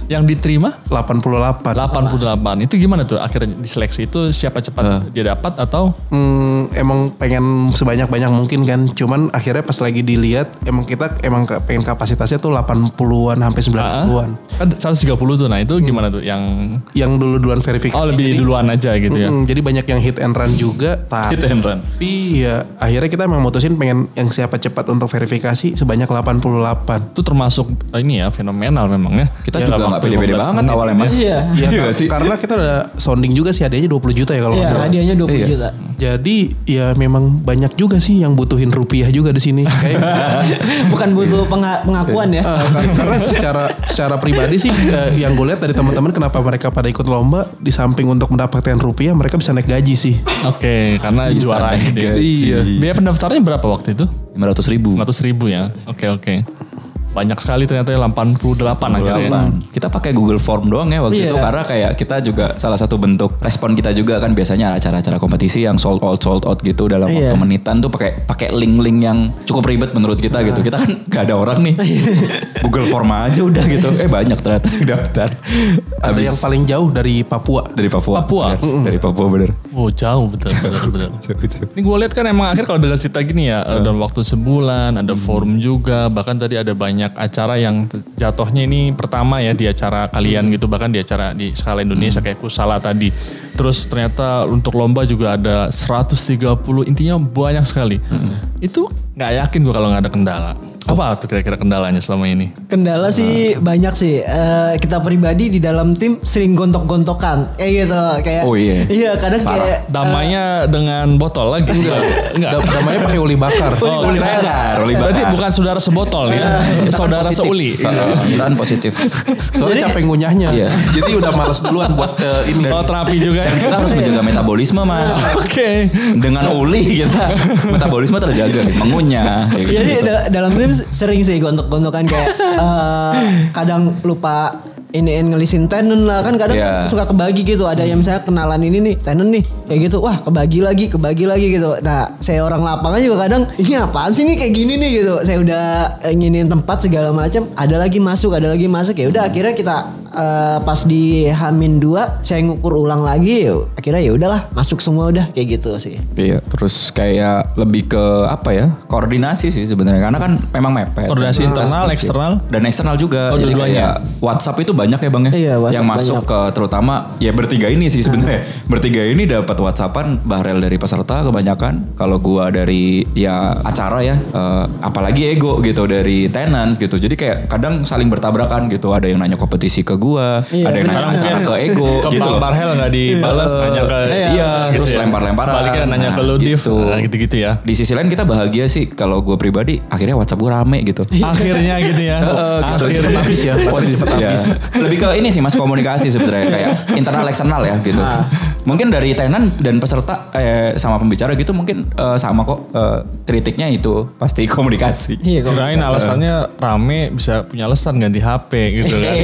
Yang diterima 88. 88. Itu gimana tuh akhirnya diseleksi itu siapa cepat dia dapat atau Hmm, emang pengen sebanyak-banyak mungkin kan. Cuman akhirnya pas lagi dilihat emang kita emang ke- pengen kapasitasnya tuh 80-an sampai 90-an. kan 130 tuh. Nah, itu gimana tuh yang Yang dulu-duluan verifikasi. oh lebih duluan aja gitu ya. Mm, jadi banyak yang hit and run juga. Tapi and run. ya akhirnya kita memang mutusin pengen yang siapa cepat untuk verifikasi sebanyak 88. Itu termasuk eh, ini ya fenomenal memang ya. Kita Ya, juga nggak pede-pede 15 banget awalnya mas. Iya. Iya Iya kar- sih? karena kita udah sounding juga sih hadiahnya 20 juta ya kalau nggak Iya, salah. hadiahnya 20 Iya. juta. Jadi ya memang banyak juga sih yang butuhin rupiah juga di sini. Bukan butuh penga- pengakuan ya. Eh, kar- karena secara secara pribadi sih yang gue lihat dari teman-teman kenapa mereka pada ikut lomba di samping untuk mendapatkan rupiah mereka bisa naik gaji sih. Oke, karena juara gitu ya. gaji. Iya. Biaya pendaftarannya berapa waktu itu? 500 ribu. 500 ribu ya. Oke oke. Banyak sekali ternyata ya 88 akhirnya. ya. Kita pakai Google Form doang ya waktu Iya. itu karena kayak kita juga salah satu bentuk respon kita juga kan biasanya acara-acara kompetisi yang sold out sold out gitu dalam Iya. waktu menitan tuh pakai pakai link-link yang cukup ribet menurut kita gitu. Kita kan gak ada orang nih. Google Form aja udah gitu. Eh banyak ternyata yang daftar. Ada yang paling jauh dari Papua. dari Papua. Papua? Ya, Dari Papua bener. Oh jauh betul betul betul. Ini gue lihat kan emang akhir kalau dengar cerita gini ya dalam waktu sebulan ada forum juga bahkan tadi ada banyak acara yang jatuhnya ini pertama ya di acara kalian gitu bahkan di acara di skala Indonesia kayak Kusala tadi. Terus ternyata untuk lomba juga ada 130 intinya banyak sekali. Itu nggak yakin gue kalau nggak ada kendala. Apa tuh kira-kira kendalanya selama ini? Kendala sih banyak sih. Eh, kita pribadi di dalam tim sering gontok-gontokan. Kayak gitu. Kayak Oh, iya. Iya, kadang kayak Damainya dengan botol lagi? Enggak. Da- Namanya pakai uli bakar. Oh, Oli bakar, Berarti bakar. bukan saudara sebotol ya, saudara Positif. seuli. Kan positif. Soalnya capek ngunyahnya. Iya. Jadi udah males duluan buat eh, ini. Oh terapi juga ya. Dan kita harus menjaga metabolisme mas. Oke. Dengan uli kita metabolisme terjaga, mengunyah. kayak Jadi gitu. da- dalam tim sering sih gontok-gontokan kayak eh, kadang lupa ini ngelisin tenant lah. Kan kadang Iya. suka kebagi gitu. Ada yang misalnya kenalan ini nih tenant nih. Kayak gitu wah kebagi lagi kebagi lagi gitu. Nah saya orang lapangan juga kadang ini apaan sih nih kayak gini nih? Gitu. Saya udah eh, nginin tempat segala macam. Ada lagi masuk ada lagi masuk. Ya udah akhirnya kita eh, pas di Hamin 2 saya ngukur ulang lagi ya akhirnya ya udahlah masuk semua udah kayak gitu sih Iya, terus kayak lebih ke apa ya? Koordinasi sih sebenarnya karena kan memang mepet. Koordinasi Nah, internal, eksternal? dan eksternal juga. Oh, Jadi dua-duanya. kayak WhatsApp itu banyak ya bang ya. Iya, WhatsApp yang masuk banyak. ke terutama ya bertiga ini sih sebenarnya. Bertiga ini dapat WhatsAppan Bahrel dari peserta kebanyakan. Kalau gua dari ya acara ya, eh, apalagi ego gitu dari tenants gitu. Jadi kayak kadang saling bertabrakan gitu. Ada yang nanya kompetisi ke gua, Iya, ada yang nanya acara ke ego ke gitu loh. Bang Barhel nggak dibalas nanya ke Iya, gitu terus ya. lempar-lemparan. Sebaliknya nanya ke lu gitu. nah, gitu-gitu ya. Di sisi lain kita bahagia sih kalau gue pribadi akhirnya WhatsApp gue rame gitu. Akhirnya gitu ya. Heeh, gitu. Akhirnya. Habis ya. Positif Cepet ya. habis. Lebih ke ini sih mas komunikasi sebenarnya kayak internal eksternal ya gitu. Ah. Mungkin dari tenan dan peserta eh, sama pembicara gitu mungkin eh, sama kok eh, kritiknya itu pasti komunikasi. iya kok Kirain alasannya rame bisa punya alasan ganti HP gitu kan.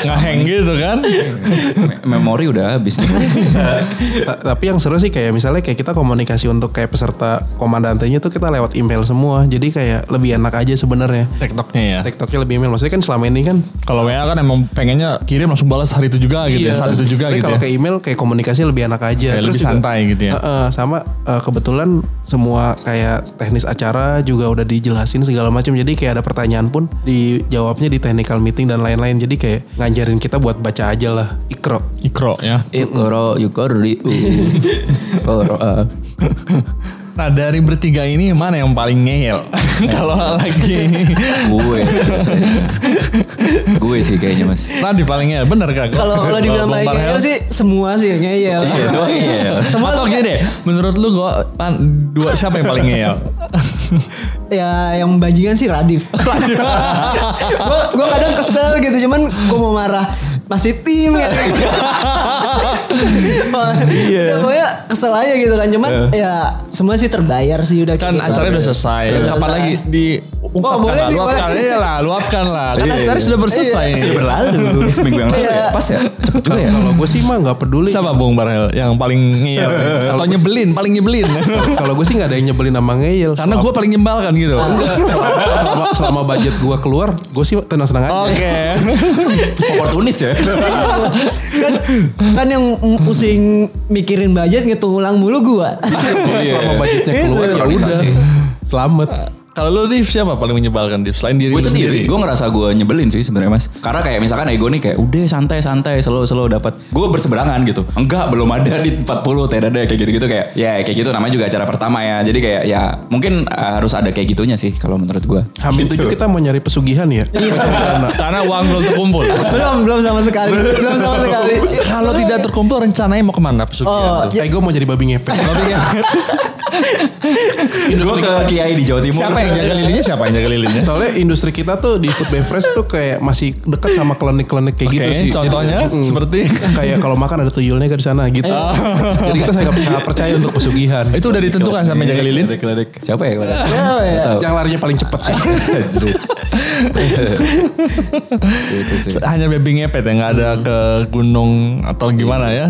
Ngeheng gitu kan. Me- Memori udah habis nih. Tapi yang seru sih kayak misalnya kayak kita komunikasi untuk kayak peserta komandantenya tuh kita lewat email semua. Jadi kayak lebih enak aja sebenarnya. TikToknya ya. TikToknya lebih email. Maksudnya kan selama ini kan Kalau WA kan emang pengennya kirim langsung balas hari itu juga gitu ya. Saat itu juga Tapi gitu kalau ya. kayak email kayak komunikasi lebih enak aja. Kayak lebih juga- santai gitu ya. Heeh, sama eh, kebetulan semua kayak teknis acara juga udah dijelasin segala macam. Jadi kayak ada pertanyaan pun dijawabnya di technical meeting dan lain-lain. Jadi kayak ngajarin kita buat baca aja lah. Ikro. Ikro ya. Ikro yukori Ikro ah. Nah dari bertiga ini mana yang paling ngeyel? Kalau lagi gue gue sih kayaknya mas Nadi paling ngeyel, bener kak? kalau kalau dibilang Barhel? ngeyel sih semua sih ngeyel Iya, semua ngeyel. semua Atau gini deh, menurut lu gua pan, dua siapa yang paling ngeyel? Ya yang bajingan sih Radif. gue gue kadang kesel gitu cuman gue mau marah masih tim gitu. Iya. Pokoknya kesel aja gitu kan cuman ya semua sih terbayar sih udah kan gitu. acaranya udah selesai. Udah Kapan selesai. lagi di ungkapkan boleh lah, luapkan. boleh. Iya lah, luapkan lah. Kan Iya, acara iya. sudah berselesai. Sudah berlalu seminggu yang lalu. Iya. Pas ya. Cepet juga ya. Kalau gue sih mah nggak peduli. Siapa Bung Barhel yang paling ngeyel? Atau nyebelin, paling nyebelin? Kalau gue sih nggak ada yang nyebelin sama ngeyel. Karena gue paling nyembalkan gitu. selama, selama budget gue keluar, gue sih tenang-tenang aja. Oke. Oportunis ya. kan kan yang pusing mikirin budget ngitung ulang mulu gua. Selama budgetnya keluar ya udah. Selamat. Kalau lu Div siapa paling menyebalkan Div? Selain diri gue lu sendiri, gue ngerasa gue nyebelin sih sebenarnya mas. Karena kayak misalkan ego nih kayak udah santai santai slow slow dapat. Gue berseberangan gitu. Enggak belum ada di 40 tidak ada kayak gitu gitu kayak ya kayak gitu namanya juga acara pertama ya. Jadi kayak ya mungkin uh, harus ada kayak gitunya sih kalau menurut gue. Hamin tujuh kita mau nyari pesugihan ya. Karena uang belum terkumpul. belum belum sama sekali belum sama sekali Kalau tidak terkumpul rencananya mau ke mana pesugihan? oh Ego mau jadi babi ngepet. Gue ke Kiai di Jawa Timur. Siapa yang jaga lilinnya? Siapa yang jaga lilinnya? Soalnya industri kita tuh di food beverage tuh kayak masih dekat sama klinik-klinik kayak gitu Oke, sih. contohnya Jadi, seperti? kayak kalau makan ada tuyulnya kan di sana gitu. Jadi kita sangat percaya untuk pesugihan. Itu udah ditentukan sama yang jaga lilin? Siapa ya? Siapa ya. Tahu. Yang larinya paling cepat sih. Gitu sih. Hanya baby ngepet ya, nggak ada ke gunung atau gimana ya?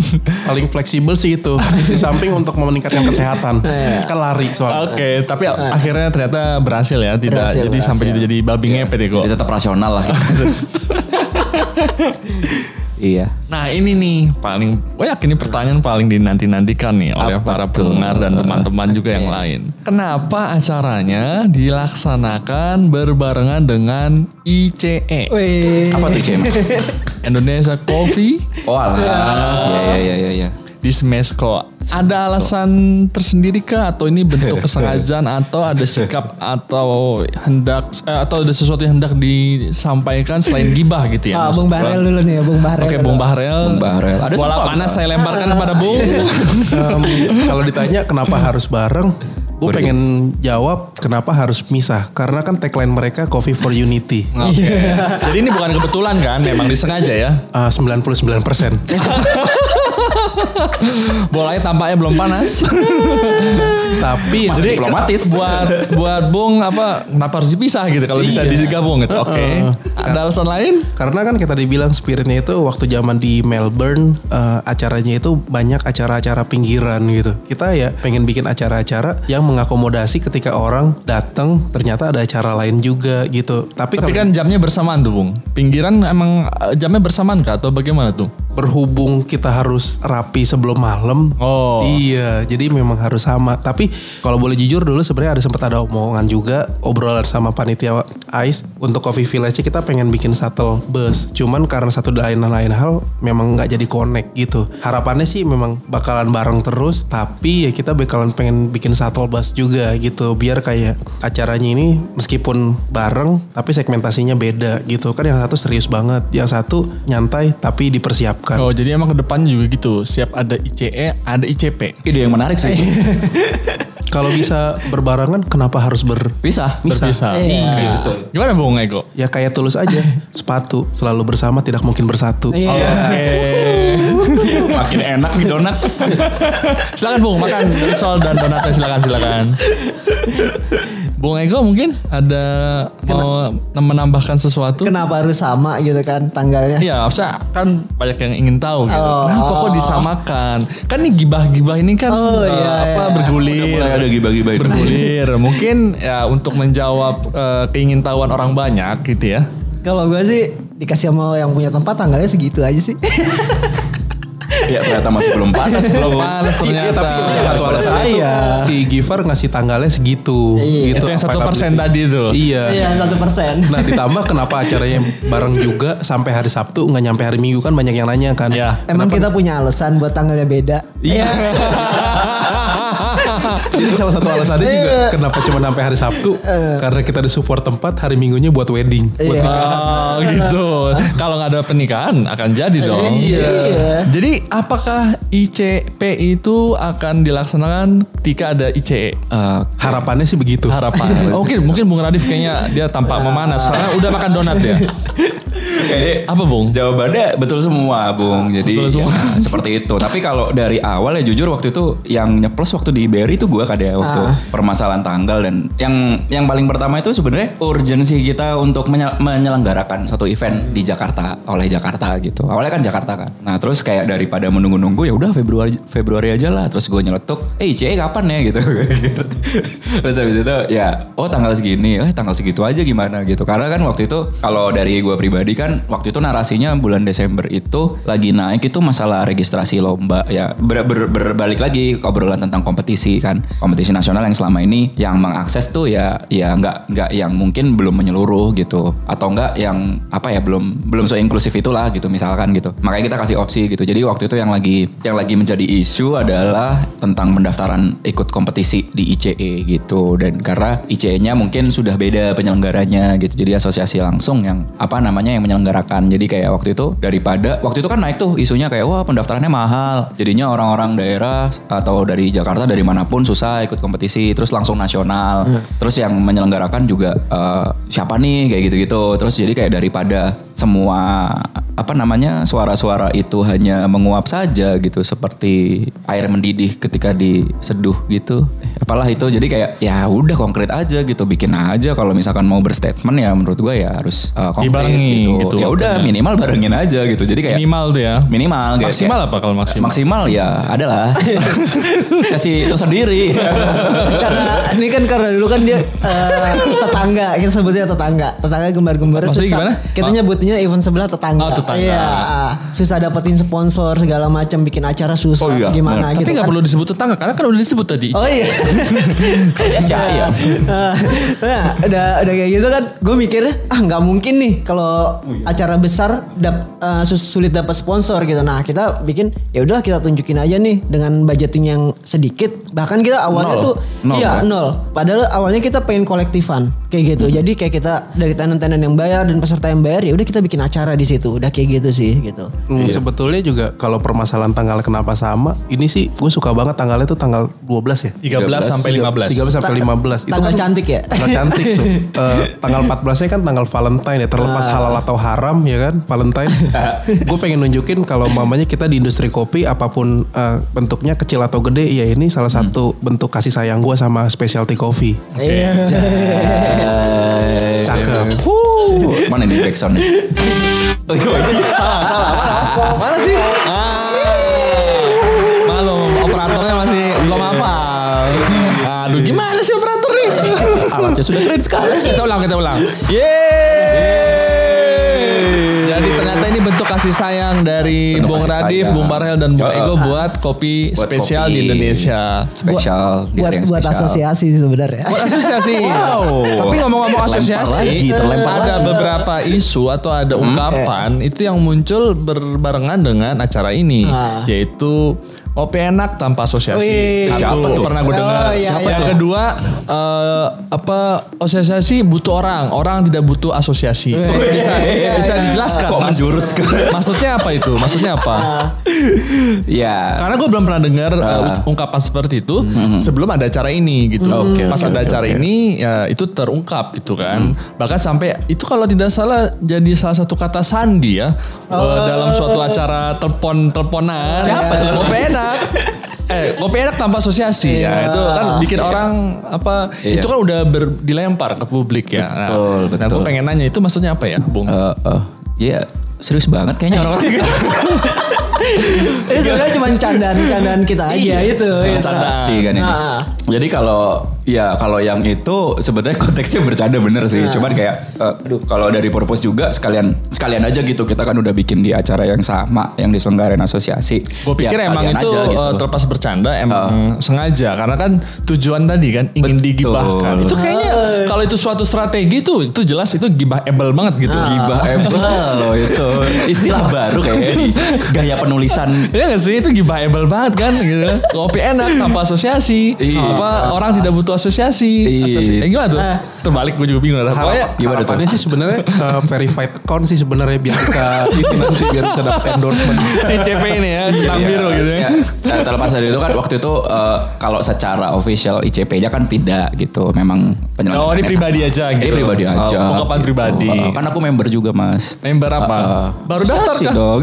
paling fleksibel sih itu. Di samping untuk meningkatkan kesehatan. Kan lari soalnya. Oke, tapi akhirnya ternyata berhasil ya, tidak Berhasil, jadi sampai berhasil. jadi babi ngepet ya kok. Dia tetap rasional lah. iya. Nah ini nih paling, gue yakin ini pertanyaan paling dinanti-nantikan nih oleh Apa para tuh? pendengar dan teman-teman juga yang lain. Kenapa acaranya dilaksanakan berbarengan dengan ICE? Wih. Apa tuh Cem? Indonesia Coffee Oh alah. Iya iya iya iya. iya. Di Smesco. Ada alasan tersendiri kah atau ini bentuk kesengajaan atau ada sikap atau hendak eh, atau ada sesuatu yang hendak disampaikan selain gibah gitu ya? Ah, maksud Bung? Bahrel dulu nih ya, Bung Bahrel. Oke, Bung Bahrel. Bung Bahrel. Ada Bola panas saya lemparkan kepada Bung. Em, kalau ditanya kenapa harus bareng, gue pengen jawab kenapa harus misah. Karena kan tagline mereka Coffee for Unity. Oke. Jadi ini bukan kebetulan kan, memang disengaja ya. Ah, 99 persen. Bolanya tampaknya belum panas. Tapi Masih Jadi diplomatis. buat buat Bung apa kenapa harus dipisah gitu kalau bisa Iya. digabung gitu. Oke. Ada alasan lain? Karena kan kita dibilang spiritnya itu waktu zaman di Melbourne eh, acaranya itu banyak acara-acara pinggiran gitu. Kita ya pengen bikin acara-acara yang mengakomodasi ketika orang datang ternyata ada acara lain juga gitu. Tapi, Tapi kalau kan jamnya bersamaan tuh Bung. Pinggiran emang eh, jamnya bersamaan kah atau bagaimana tuh? berhubung kita harus rapi sebelum malam. Oh. Iya, jadi memang harus sama. Tapi kalau boleh jujur dulu sebenarnya ada sempat ada omongan juga obrolan sama panitia Ice untuk Coffee Village kita pengen bikin shuttle bus. Cuman karena satu dan lain hal memang nggak jadi connect gitu. Harapannya sih memang bakalan bareng terus, tapi ya kita bakalan pengen bikin shuttle bus juga gitu. Biar kayak acaranya ini meskipun bareng tapi segmentasinya beda gitu. Kan yang satu serius banget, yang satu nyantai tapi dipersiapkan. Oh jadi emang ke depannya juga gitu. Siap ada ICE, ada ICP. Ide yang menarik sih. Kalau bisa berbarengan kenapa harus ber Bisa. Misah. Berpisah. Iya. Gitu. Gimana Bung Ego? Ya kayak tulus aja. Sepatu selalu bersama tidak mungkin bersatu. Iya. Oke. Makin enak nih donat. silakan Bung makan sol dan donatnya silakan silakan. Bung Ego mungkin ada mau menambahkan sesuatu? Kenapa harus sama gitu kan tanggalnya? Iya, harusnya kan banyak yang ingin tahu gitu. Oh. Kenapa kok disamakan? Kan nih gibah-gibah ini kan Oh, eh, iya, apa iya. bergulir. Mulai ada gibah-gibah itu. bergulir. Mungkin ya untuk menjawab eh, keingintahuan orang banyak gitu ya. Kalau gue sih dikasih sama yang punya tempat tanggalnya segitu aja sih. Ya ternyata masih belum panas. Belum panas Iya, ternyata. tapi salah satu alasan itu Saya. si Giver ngasih tanggalnya segitu. Iya. gitu. Itu yang satu persen tadi tuh. Iya. Iya satu persen. Nah ditambah kenapa acaranya bareng juga sampai hari Sabtu nggak nyampe hari Minggu kan banyak yang nanya kan. Iya. Emang kita punya alasan buat tanggalnya beda. Iya. Jadi salah satu alasannya juga Iya. kenapa cuma sampai hari Sabtu karena kita ada support tempat hari Minggunya buat wedding. Buat Iya. Oh gitu. Kalau nggak ada pernikahan akan jadi dong. Iya. Jadi apakah ICP itu akan dilaksanakan ketika ada ICE? Eh, Harapannya sih begitu. Harapan. Oh, Oke, mungkin Bung Radif kayaknya dia tampak memanas karena udah makan donat ya. Kayaknya Apa Bung? Jawabannya betul semua, Bung. Jadi Betul semua. ya, seperti itu. Tapi kalau dari awal ya jujur waktu itu yang nyeplos waktu di Berry itu gue kada waktu Ah. permasalahan tanggal dan yang yang paling pertama itu sebenarnya urgensi kita untuk menye- menyelenggarakan satu event di Jakarta oleh Jakarta gitu. Awalnya kan Jakarta kan. Nah, terus kayak daripada menunggu-nunggu ya udah Februari Februari aja lah. Terus gue nyeletuk, "Eh, ICE kapan ya?" gitu. terus habis itu ya, oh tanggal segini, eh tanggal segitu aja gimana gitu. Karena kan waktu itu kalau dari gue pribadi kan kan waktu itu narasinya bulan Desember itu lagi naik itu masalah registrasi lomba ya ber, ber- berbalik lagi obrolan tentang kompetisi kan. Kompetisi nasional yang selama ini yang mengakses tuh ya ya nggak nggak yang mungkin belum menyeluruh gitu. Atau enggak yang apa ya belum belum so inklusif itulah gitu misalkan gitu. Makanya kita kasih opsi gitu. Jadi waktu itu yang lagi yang lagi menjadi isu adalah tentang pendaftaran ikut kompetisi di ICE gitu. Dan karena ICE-nya mungkin sudah beda penyelenggaranya gitu. Jadi asosiasi langsung yang apa namanya yang menyelenggarakan. Jadi kayak waktu itu daripada waktu itu kan naik tuh isunya kayak wah pendaftarannya mahal. Jadinya orang-orang daerah atau dari Jakarta dari mana pun susah ikut kompetisi terus langsung nasional. Terus yang menyelenggarakan juga eh, siapa nih kayak gitu-gitu. Terus jadi kayak daripada semua apa namanya suara-suara itu hanya menguap saja gitu seperti air mendidih ketika diseduh gitu. Eh, apalah itu. Jadi kayak ya udah konkret aja gitu bikin aja. Kalau misalkan mau berstatement ya menurut gue ya harus eh, konkret gitu, gitu ya udah minimal barengin aja gitu jadi kayak Minimal tuh ya. minimal kayak- Maksimal kayak- apa kalau maksimal? maksimal ya adalah sesi tersendiri karena ini kan karena dulu kan dia eh, tetangga kita sebutnya tetangga tetangga gembar-gembar susah gimana? kita nyebutnya event sebelah tetangga Oh, tetangga. iya susah dapetin sponsor segala macam bikin acara susah Oh, iya, gimana benar. gitu Tapi nggak kan. perlu disebut tetangga karena kan udah disebut tadi. oh iya ya ya Eh, nah, udah udah kayak gitu kan gue mikirnya ah nggak mungkin nih kalau acara besar dap, sus- sulit dapat sponsor gitu nah kita bikin ya udahlah kita tunjukin aja nih dengan budgeting yang sedikit bahkan kita awalnya Nol. tuh Nol, iya kan? nol padahal awalnya kita pengen kolektifan kayak gitu jadi kayak kita dari tenan-tenan yang bayar dan peserta yang bayar ya udah kita bikin acara di situ udah kayak gitu sih gitu Hmm, Sebetulnya juga kalau permasalahan tanggal kenapa sama, ini sih gue suka banget tanggalnya tuh tanggal 12 ya. 13 sampai 15. 13 sampai 15. tanggal cantik ya? Tanggal cantik tuh. Eh, tanggal 14-nya kan tanggal Valentine ya, terlepas halal atau haram ya kan, Valentine. gue pengen nunjukin kalau mamanya kita di industri kopi apa pun eh, bentuknya kecil atau gede, ya ini salah satu bentuk kasih sayang gue sama specialty coffee. iya Cakep. Uh, mana nih backsound nih Oh, iya, iya. salah, salah. Mana? Mana sih? Ah. Malum, operatornya masih belum hafal. Aduh, gimana sih operator nih? alatnya sudah keren sekali kita ulang, kita ulang. Yeay. Bentuk kasih sayang dari Bentuk Bung Radif, sayang. Bung Barhel dan Bung Ego buat kopi Buat spesial kopi. di Indonesia. spesial di buat yang buat spesial. asosiasi sebenarnya Buat asosiasi. Wow. Tapi ngomong-ngomong asosiasi, lagi, ada lagi. beberapa isu atau ada ungkapan itu yang muncul berbarengan dengan acara ini, Ah. yaitu Kopi enak tanpa asosiasi. Wih. Satu, Siapa tuh? pernah gue Oh, dengar. iya, Siapa iya. yang kedua eh, apa asosiasi butuh orang, orang tidak butuh asosiasi. Bisa bisa dijelaskan. Kok menjurus ke Maksudnya apa itu? Maksudnya apa? ya Karena gue belum pernah dengar uh, ungkapan seperti itu sebelum ada acara ini gitu. Oke, Pas oke, ada oke, acara oke. ini ya itu terungkap itu kan. Bahkan sampai itu kalau tidak salah jadi salah satu kata sandi ya uh, dalam suatu acara telepon teleponan. Siapa tuh? Kopi enak. Eh, kopi enak tanpa asosiasi ya itu kan bikin orang apa Iya. itu kan udah ber- dilempar ke publik ya. Nah, Betul, Nah, betul. gue pengen nanya itu maksudnya apa ya, Bung? eh, eh, ya serius banget kayaknya orang-orang Ini sebenarnya cuma candaan-candaan kita aja itu. Iya, gitu. candaan. sih kan ini. Nah. Jadi kalau ya kalau yang itu sebenarnya konteksnya bercanda bener sih. Cuman kayak eh, aduh kalau dari purpose juga sekalian sekalian aja gitu kita kan udah bikin di acara yang sama yang diselenggarain asosiasi. Gue pikir Ya, emang itu aja gitu. eh, terlepas bercanda emang sengaja karena kan tujuan tadi kan ingin Betul. digibahkan. Itu kayaknya kalau itu suatu strategi tuh itu jelas itu gibahable banget gitu. Gibah able loh itu istilah baru kayaknya gaya penulisan Iya gak sih itu gibahable banget kan gitu. Kopi enak tanpa asosiasi. Iya. Apa orang tidak butuh asosiasi. Iya. Asosiasi. Eh, gimana tuh? Terbalik gue juga bingung. lah. Pokoknya Harap, gimana tuh? harapannya sih sebenarnya uh, verified account sih sebenarnya biar bisa itu nanti biar bisa dapat endorsement. si CP ini ya, tentang Iya, biru gitu ya. iya. Eh, terlepas dari itu kan waktu itu eh, kalau secara official ICP-nya kan tidak gitu. Memang penyelenggaraan. Oh, ini pribadi aja Ini gitu. pribadi Oh, aja. ungkapan gitu. pribadi. Eh, kan aku member juga, Mas. Member apa? Eh, Baru daftar kah? dong.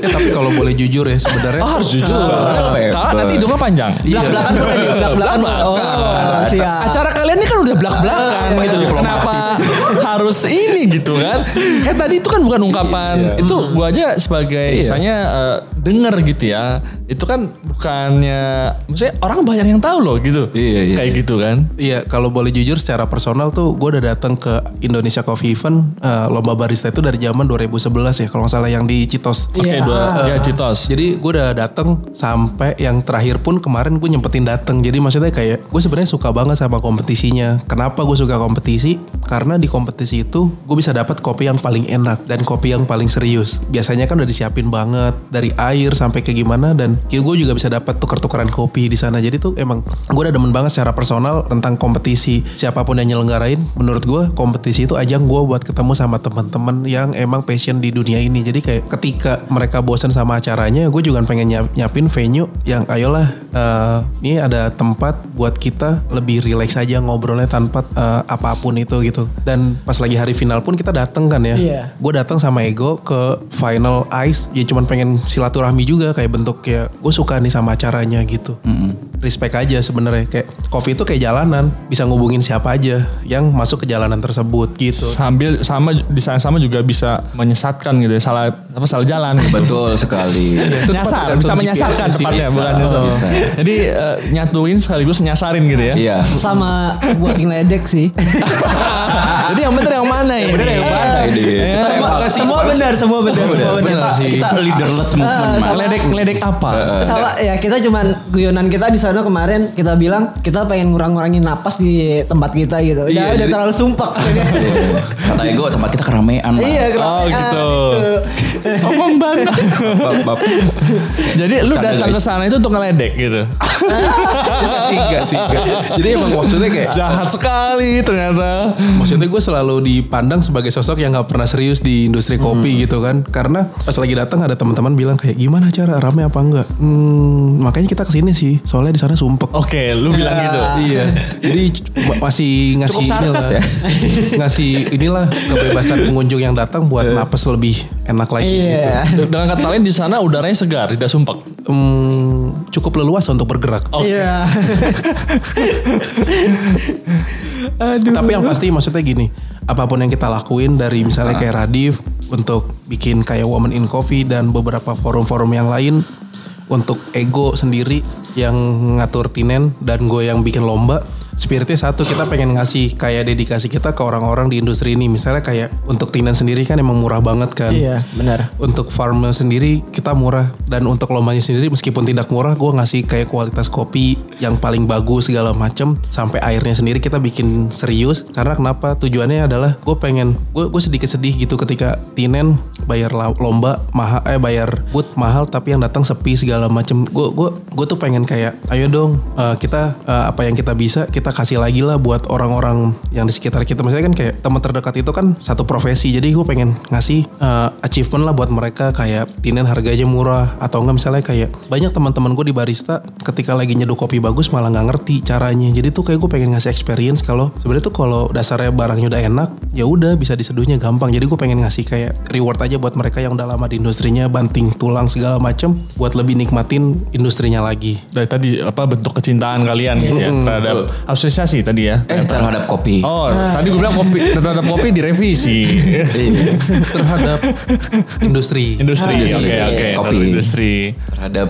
Ya, tapi kalau boleh jujur ya sebenarnya Oh, harus jujur. Ah, Karena nanti hidungnya panjang. Belak-belakan belak-belakan. Belak-belakan. Oh, Siap. acara kalian ini kan udah belak-belakan gitu. Kenapa harus ini gitu kan? Kan tadi itu kan bukan ungkapan. itu gua aja sebagai misalnya eh, denger gitu ya. Itu kan bukannya maksudnya orang banyak yang tahu loh gitu. Iya, iya, Kayak gitu kan. Iya, kalau boleh jujur secara personal tuh gue udah datang ke Indonesia Coffee Event eh, lomba barista itu dari zaman 2011 ya kalau nggak salah yang di Citos. Oke, Iya. dua ya Citos. Jadi gue udah datang sampai yang terakhir pun kemarin gue nyempetin datang. Jadi maksudnya kayak gue sebenarnya suka banget sama kompetisinya. Kenapa gue suka kompetisi? Karena di kompetisi itu gue bisa dapat kopi yang paling enak dan kopi yang paling serius. Biasanya kan udah disiapin banget dari air sampai ke gimana dan gue juga bisa dapat tukar-tukaran kopi di sana. Jadi tuh emang gue udah demen banget secara personal tentang kompetisi. Siapa pun yang nyelenggarain, menurut gue kompetisi itu ajang gue buat ketemu sama teman-teman yang emang passion di dunia ini. Jadi kayak ketika mereka bosan sama acaranya, gue juga pengen nyiap- nyiapin venue yang ayolah eh, ini ada tempat buat kita lebih relax aja ngobrolnya tanpa eh, apa pun itu gitu. Dan pas lagi hari final pun kita datang kan ya. Iya. Gue datang sama Ego ke final ice, ya cuman pengen silaturahmi juga kayak bentuk kayak gue suka nih sama acaranya gitu. Respect aja sebenarnya kayak coffee itu kayak jalanan, bisa ngubungin siapa aja yang masuk ke jalanan tersebut gitu. Sambil sama di sana sama juga bisa menyesatkan gitu ya. Salah apa salah jalan. Betul sekali. nyasar bisa sih. tepatnya Bisa. bukan. Bisa. Jadi eh, nyatuin sekaligus nyasarin gitu ya. Iya. Sama buat ngeledek sih. Jadi yang bener yang mana ini? Bener yang mana ini? Iya. Kita semua, emang- semua benar, semua benar, semua benar. Kita, kita leaderless movement. Ngeledek ngeledek apa? Sama ya kita cuman guyonan kita di sana kemarin kita bilang kita pengen ngurang-ngurangin napas di tempat kita gitu. Udah Iya, udah jadi- terlalu sumpah. Iya. Kata ego tempat kita keramaian. Iya, Oh keramaian gitu. gitu. Sombong banget. Jadi lu datang ke sana itu untuk ngeledek gitu. Sih enggak sih enggak. Jadi emang maksudnya kayak Jahat sekali ternyata. Maksudnya gue selalu dipandang sebagai sosok yang nggak pernah serius di industri kopi gitu kan. Karena pas lagi datang ada teman-teman bilang kayak gimana cara rame apa enggak. Hmm, makanya kita ke sini sih. Soalnya di sana sumpek. Oke, lu bilang gitu. Iya. Jadi masih ngasih Cukup inilah, ya. ngasih inilah kebebasan pengunjung yang datang buat napas lebih enak lagi. Iya. Dengan kata lain di sana udaranya segar, tidak sumpek. Hmm, cukup leluasa untuk bergerak. Iya. Tapi yang pasti maksudnya gini, apa pun yang kita lakuin dari misalnya kayak Radif untuk bikin kayak Woman in Coffee dan beberapa forum-forum yang lain untuk ego sendiri yang ngatur tinen dan gue yang bikin lomba. Spiritnya satu kita pengen ngasih kayak dedikasi kita ke orang-orang di industri ini. Misalnya kayak untuk tinen sendiri kan emang murah banget kan. Iya, benar. Untuk farmnya sendiri kita murah dan untuk lombanya sendiri meskipun tidak murah gue ngasih kayak kualitas kopi yang paling bagus segala macem sampai airnya sendiri kita bikin serius karena kenapa tujuannya adalah gue pengen gue gue sedikit sedih gitu ketika tinen bayar lomba mahal eh bayar booth mahal tapi yang datang sepi segala macem gue gue gue tuh pengen kayak ayo dong eh, kita eh, apa yang kita bisa kita kasih lagi lah buat orang-orang yang di sekitar kita. Misalnya kan kayak teman terdekat itu kan satu profesi. Jadi gue pengen ngasih eh, achievement lah buat mereka. Kayak tinen harganya murah. Atau enggak misalnya kayak banyak teman-teman gue di barista ketika lagi nyeduh kopi bagus malah nggak ngerti caranya. Jadi tuh kayak gue pengen ngasih experience kalau sebenarnya tuh kalau dasarnya barangnya udah enak ya udah bisa diseduhnya gampang. Jadi gue pengen ngasih kayak reward aja buat mereka yang udah lama di industrinya banting tulang segala macem buat lebih nikmatin industrinya lagi. Dari tadi apa bentuk kecintaan kalian gitu ya terhadap asosiasi tadi ya. Eh terhadap kopi. Oh, tadi gue bilang kopi terhadap kopi direvisi. Iya. terhadap industri industri, oke Industri. oke. Kopi. Terhadap Industri. terhadap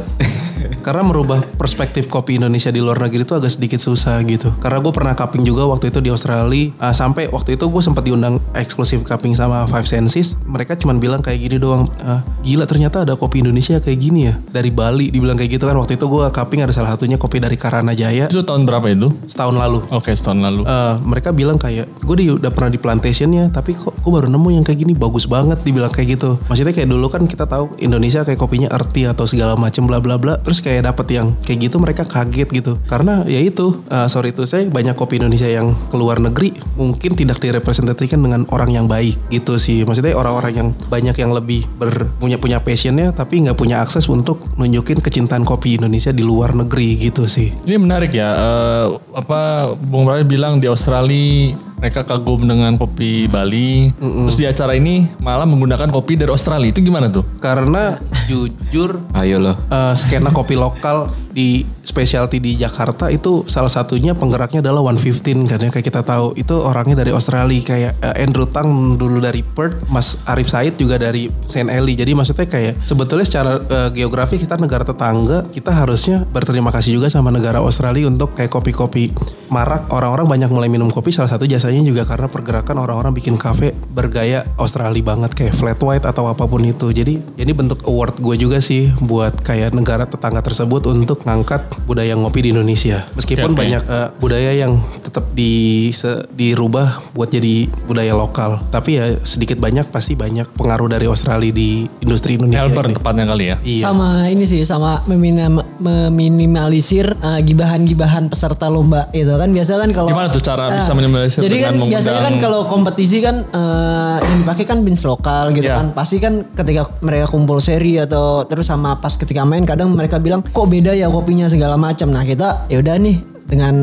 Karena merubah perspektif kopi Indonesia di luar negeri itu agak sedikit susah gitu. Karena gue pernah cupping juga waktu itu di Australia. Ah, sampai waktu itu gue sempat diundang eksklusif cupping sama Five Senses. Mereka cuman bilang kayak gini doang. "Ah, gila ternyata ada kopi Indonesia kayak gini ya. Dari Bali dibilang kayak gitu kan. Waktu itu gue cupping ada salah satunya kopi dari Karanajaya Itu tahun berapa itu? setahun lalu. Oke, setahun lalu. Eh, mereka bilang kayak gue di, udah pernah di plantationnya tapi kok gue baru nemu yang kayak gini bagus banget dibilang kayak gitu maksudnya kayak dulu kan kita tahu Indonesia kayak kopinya earthy atau segala macem bla bla bla terus kayak dapet yang kayak gitu mereka kaget gitu karena ya itu eh, sorry itu saya banyak kopi Indonesia yang keluar negeri mungkin tidak direpresentasikan dengan orang yang baik gitu sih maksudnya orang-orang yang banyak yang lebih ber, punya punya passionnya tapi nggak punya akses untuk nunjukin kecintaan kopi Indonesia di luar negeri gitu sih Ini menarik ya. eh, apa Bung Bray bilang di Australia mereka kagum dengan kopi Bali. Terus di acara ini malah menggunakan kopi dari Australia. Itu gimana tuh? karena jujur ayo loh. eh, skena kopi lokal di specialty di Jakarta itu salah satunya penggeraknya adalah 115 kan ya kayak kita tahu itu orangnya dari Australia kayak eh, Andrew Tang dulu dari Perth, Mas Arif Said juga dari Saint Eli. Jadi maksudnya kayak sebetulnya secara eh, geografi kita negara tetangga, kita harusnya berterima kasih juga sama negara Australia untuk kayak kopi-kopi marak orang-orang banyak mulai minum kopi salah satu jasanya juga karena pergerakan orang-orang bikin kafe bergaya Australia banget kayak flat white atau apa pun itu. Jadi ini bentuk award gue juga sih buat kayak negara tetangga tersebut untuk ngangkat budaya ngopi di Indonesia. Meskipun oke. banyak eh, budaya yang tetap di se- dirubah buat jadi budaya lokal. Tapi ya sedikit banyak pasti banyak pengaruh dari Australia di industri Indonesia. Melbourne ini. tepatnya kali ya. Iya. Sama ini sih sama meminim- meminimalisir uh, gibahan-gibahan peserta lomba itu kan biasa kan kalau Gimana tuh cara Ah, bisa minimalisir Jadi kan biasanya kan kalau kompetisi kan eh, yang dipakai kan bins lokal gitu Iya. kan. Pasti kan ketika mereka kumpul seri atau terus sama pas ketika main kadang mereka bilang kok beda ya kopinya segala macam. Nah, kita ya udah nih dengan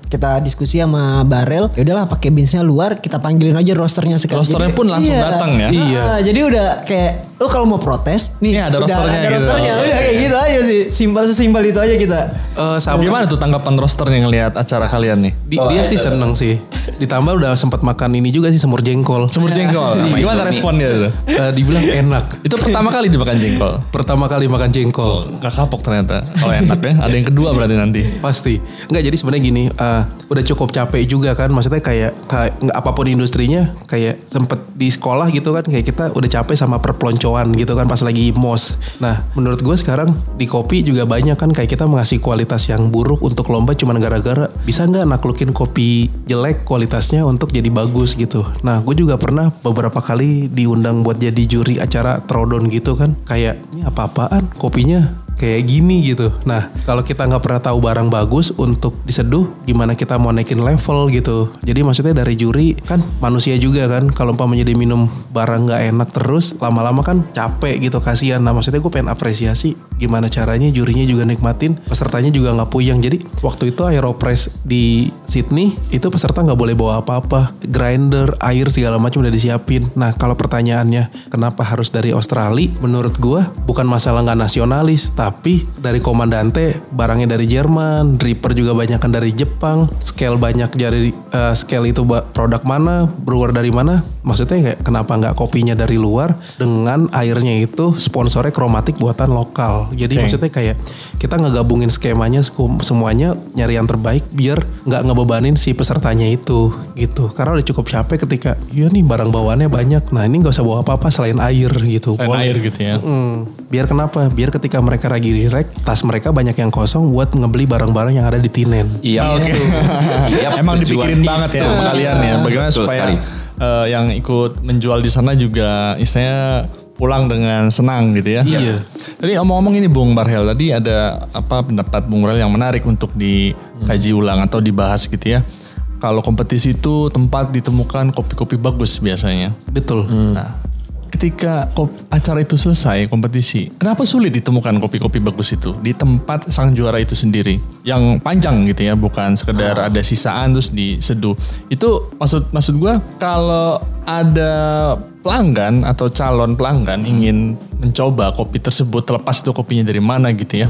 kita diskusi sama Barel, ya udahlah pakai binsnya luar, kita panggilin aja rosternya sekali. Rosternya pun langsung datang ya? Iya. Ah, jadi udah kayak lo kalau mau protes nih Iya, ada udah rosternya ada gitu. rosternya udah kayak gitu aja sih. Simpel sesimpel itu aja kita. Eh, sama Gimana tuh tanggapan rosternya ngelihat acara kalian nih? Di- dia sih seneng sih. Ditambah udah sempat makan ini juga sih semur jengkol. Semur jengkol. Gimana responnya tuh? Eh, dibilang enak. Itu pertama kali dimakan jengkol. Pertama kali makan jengkol. Gak kapok ternyata. Kalau enak ya. Ada yang kedua berarti nanti. Pasti. Enggak jadi sebenarnya gini, eh, udah cukup capek juga kan. Maksudnya kayak, kayak nggak apa pun industrinya, kayak sempet di sekolah gitu kan, kayak kita udah capek sama perpeloncoan gitu kan pas lagi mos. Nah, menurut gue sekarang di kopi juga banyak kan kayak kita mengasih kualitas yang buruk untuk lomba cuma gara-gara bisa nggak naklukin kopi jelek kualitasnya untuk jadi bagus gitu. Nah, gue juga pernah beberapa kali diundang buat jadi juri acara Trodon gitu kan. Kayak ini apa-apaan kopinya kayak gini gitu. Nah, kalau kita nggak pernah tahu barang bagus untuk diseduh, gimana kita mau naikin level gitu. Jadi maksudnya dari juri kan manusia juga kan. Kalau umpamanya dia minum barang nggak enak terus, lama-lama kan capek gitu kasihan. Nah, maksudnya gue pengen apresiasi gimana caranya jurinya juga nikmatin, pesertanya juga nggak puyeng. Jadi waktu itu Aeropress di Sydney itu peserta nggak boleh bawa apa-apa, grinder, air segala macam udah disiapin. Nah, kalau pertanyaannya kenapa harus dari Australia? Menurut gue bukan masalah nggak nasionalis, tapi dari komandante barangnya dari Jerman, dripper juga banyak kan dari Jepang, scale banyak dari eh, scale itu produk mana, brewer dari mana? Maksudnya kayak kenapa nggak kopinya dari luar dengan airnya itu sponsornya kromatik buatan lokal. Jadi Oke. maksudnya kayak kita ngegabungin skemanya sekum- semuanya nyari yang terbaik biar nggak ngebebanin si pesertanya itu gitu. Karena udah cukup capek ketika iya nih barang bawaannya banyak. Nah ini nggak usah bawa apa-apa selain air gitu. Selain Boleh. air gitu ya. Hmm, biar kenapa? Biar ketika mereka lagi direk, tas mereka banyak yang kosong buat ngebeli barang-barang yang ada di tinen. Iya. Iya, Emang dipikirin banget ya sama kalian ya. Bagaimana Betul supaya sekali. eh, yang ikut menjual di sana juga istilahnya pulang dengan senang gitu ya. Iya. Jadi omong-omong ini Bung Barhel tadi ada apa pendapat Bung Barhel yang menarik untuk dikaji ulang atau dibahas gitu ya. Kalau kompetisi itu tempat ditemukan kopi-kopi bagus biasanya. Betul. Nah, ketika acara itu selesai kompetisi, kenapa sulit ditemukan kopi-kopi bagus itu di tempat sang juara itu sendiri yang panjang gitu ya, bukan sekedar ada sisaan terus diseduh. Itu maksud maksud gua kalau ada pelanggan atau calon pelanggan ingin mencoba kopi tersebut terlepas itu kopinya dari mana gitu ya.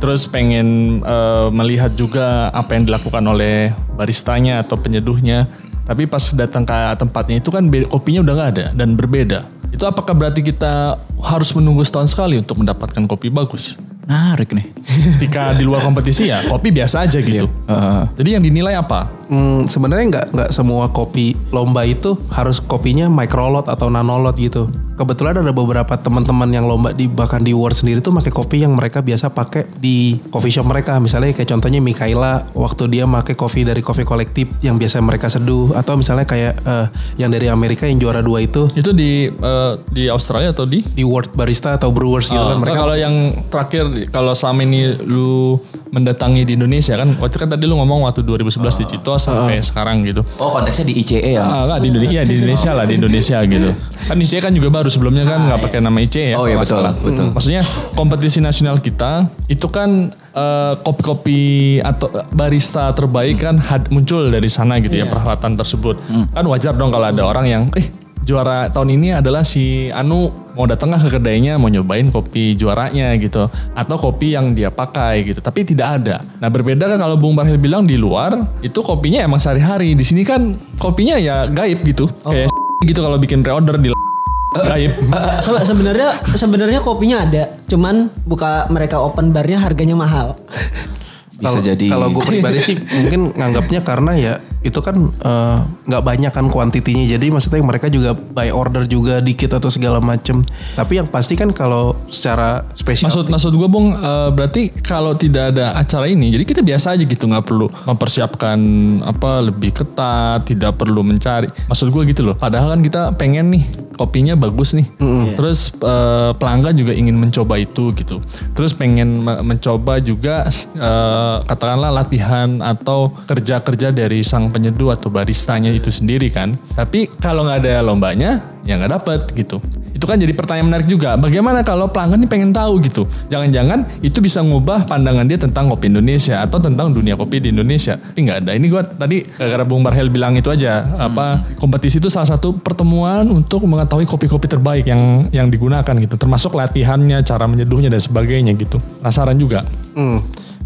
Terus pengen eh, melihat juga apa yang dilakukan oleh baristanya atau penyeduhnya. Tapi pas datang ke tempatnya itu kan kopinya udah nggak ada dan berbeda. Itu apakah berarti kita harus menunggu setahun sekali untuk mendapatkan kopi bagus? Menarik nih. Ketika di luar kompetisi ya kopi biasa aja gitu. Heeh. Jadi yang dinilai apa? Hmm, sebenarnya nggak nggak semua kopi lomba itu harus kopinya microlot atau nanolot gitu. Kebetulan ada beberapa teman-teman yang lomba di bahkan di World sendiri tuh pakai kopi yang mereka biasa pakai di coffee shop mereka. Misalnya kayak contohnya Mikaela waktu dia pakai kopi dari Coffee Collective yang biasa mereka seduh atau misalnya kayak eh, yang dari Amerika yang juara dua itu Itu di eh, di Australia atau di? di World Barista atau Brewers gitu Oh, kan mereka kalau yang terakhir kalau selama ini lu mendatangi di Indonesia kan waktu kan tadi lu ngomong waktu 2011 di Sampai sekarang gitu. Oh konteksnya di ICE ya. Ah, enggak, di Indonesia, di Indonesia lah di Indonesia gitu. Kan ICE kan juga baru sebelumnya kan nggak pakai nama ICE ya. Oh, iya, betul, salah. betul. Maksudnya kompetisi nasional kita itu kan eh, kopi-kopi atau barista terbaik kan had- muncul dari sana gitu ya perhelatan tersebut. Kan wajar dong kalau ada orang yang eh juara tahun ini adalah si Anu mau datang ke kedainya mau nyobain kopi juaranya gitu atau kopi yang dia pakai gitu. Tapi tidak ada. Nah berbeda kan kalau Bung Barhil bilang di luar itu kopinya emang sehari-hari. Di sini kan kopinya ya gaib gitu. Kayak gitu kalau bikin pre-order di gaib. Se- sebenarnya sebenarnya kopinya ada, cuman buka mereka open barnya harganya mahal. Bisa Kalau- jadi. Kalau gue pribadi sih mungkin nganggapnya karena ya itu kan eh, nggak banyak kan kuantitinya. Jadi maksudnya mereka juga by order juga dikit atau segala macem. Tapi yang pasti kan kalau secara spesial Maksud maksud gue Bung eh, berarti kalau tidak ada acara ini jadi kita biasa aja gitu nggak perlu mempersiapkan apa lebih ketat tidak perlu mencari maksud gue gitu loh padahal kan kita pengen nih kopinya bagus nih. Terus eh, pelanggan juga ingin mencoba itu gitu. Terus pengen me- mencoba juga eh, katakanlah latihan atau kerja kerja dari sang penyeduh atau baristanya itu sendiri kan. Tapi kalau nggak ada lombanya ya nggak dapet gitu itu kan jadi pertanyaan menarik juga. Bagaimana kalau pelanggan ini pengen tahu gitu? Jangan-jangan itu bisa ngubah pandangan dia tentang kopi Indonesia atau tentang dunia kopi di Indonesia. Tapi nggak ada. Ini gua tadi gara-gara Bung Barhel bilang itu aja. Apa kompetisi itu salah satu pertemuan untuk mengetahui kopi-kopi terbaik yang yang digunakan gitu. Termasuk latihannya, cara menyeduhnya dan sebagainya gitu. Penasaran juga. Hmm,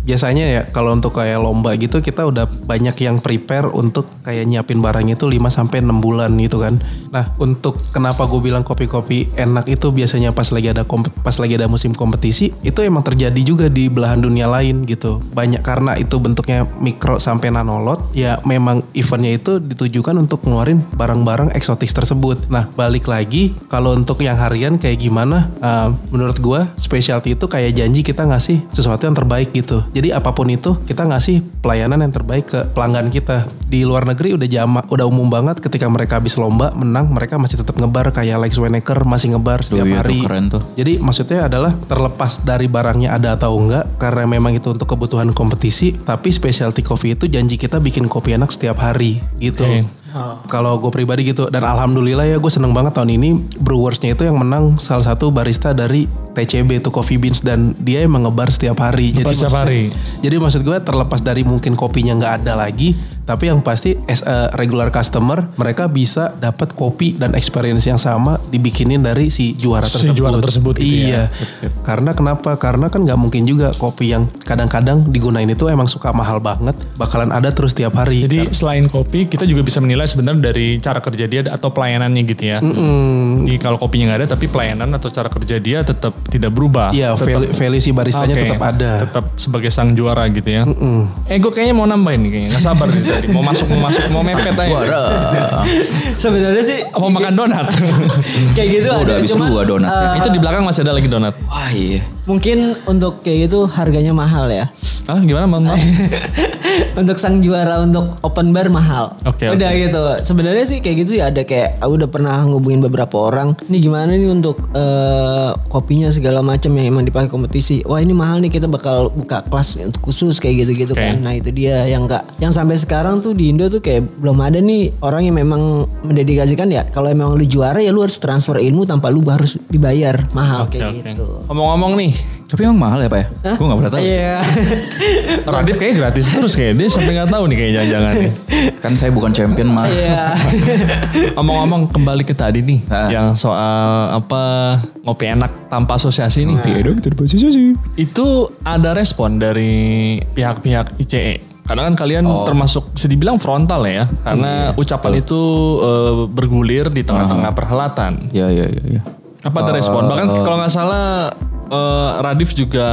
biasanya ya kalau untuk kayak lomba gitu kita udah banyak yang prepare untuk kayak nyiapin barang itu 5 sampai 6 bulan gitu kan. Nah, untuk kenapa gue bilang kopi-kopi enak itu biasanya pas lagi ada pas lagi ada musim kompetisi itu emang terjadi juga di belahan dunia lain gitu. Banyak karena itu bentuknya mikro sampai nanolot ya memang eventnya itu ditujukan untuk ngeluarin barang-barang eksotis tersebut. Nah, balik lagi kalau untuk yang harian kayak gimana uh, menurut gue specialty itu kayak janji kita ngasih sesuatu yang terbaik gitu. Jadi apa pun itu kita ngasih pelayanan yang terbaik ke pelanggan kita. Di luar negeri udah jama, udah umum banget ketika mereka habis lomba menang mereka masih tetap ngebar kayak Lex Waneker masih ngebar setiap iya tuh, hari. keren tuh. Jadi maksudnya adalah terlepas dari barangnya ada atau enggak karena memang itu untuk kebutuhan kompetisi, tapi specialty coffee itu janji kita bikin kopi enak setiap hari gitu. Kalau gue pribadi gitu dan alhamdulillah ya gue seneng banget tahun ini brewersnya itu yang menang salah satu barista dari TCB itu Coffee Beans dan dia emang ngebar setiap hari. Ngebar setiap maksud- hari. Jadi maksud gue terlepas dari mungkin kopinya nggak ada lagi, tapi yang pasti as a regular customer mereka bisa dapat kopi dan experience yang sama dibikinin dari si juara Si tersebut. juara tersebut gitu iya. Karena kenapa? Karena kan nggak mungkin juga kopi yang kadang-kadang digunain itu emang suka mahal banget, bakalan ada terus tiap hari. Jadi selain kopi kita juga bisa menilai sebenarnya dari cara kerja dia atau pelayanannya gitu ya. Jadi kalau kopinya nggak ada tapi pelayanan atau cara kerja dia tetap tidak berubah. Iya, value, value si baristanya Oke, tetap ada. Tetap sebagai sang juara gitu ya. Eh gue kayaknya mau nambahin nih kayaknya. Gak sabar nih tadi. Mau masuk, mau masuk, mau mepet aja. Suara. Sebenarnya sih Mau makan donat. kayak gitu Oh, ada udah habis dua donat. eh, Itu di belakang masih ada lagi donat. Wah iya. Mungkin untuk kayak gitu harganya mahal ya. Ah gimana Bang? Bang? untuk sang juara untuk open bar mahal. Oke, Udah oke. gitu. Sebenarnya sih kayak gitu ya ada kayak aku udah pernah ngubungin beberapa orang. Ini gimana nih untuk eh, kopinya segala macam yang emang dipakai kompetisi. Wah ini mahal nih kita bakal buka kelas untuk khusus kayak gitu-gitu Oke. kan. Nah itu dia yang enggak yang sampai sekarang tuh di Indo tuh kayak belum ada nih orang yang memang mendedikasikan ya kalau emang lu juara ya lu harus transfer ilmu tanpa lu harus dibayar mahal Oke, kayak oke. gitu. Ngomong-ngomong nih, Tapi emang mahal ya Pak ya? Gue gak pernah tahu. Iya. Radif kayaknya gratis terus kayak dia sampai nggak tahu nih kayak jangan-jangan nih. Kan saya bukan champion mas. Iya. Ngomong-ngomong kembali ke tadi nih, Ah. yang soal apa ngopi enak tanpa asosiasi nih. Iya dong itu posisi Itu ada respon dari pihak-pihak ICE. Karena kan kalian Oh. termasuk bisa dibilang frontal ya, karena Iya, ucapan itu eh, bergulir di tengah-tengah perhelatan. Iya iya iya. iya. Apa ada respon? Bahkan kalau nggak salah eh, Radif juga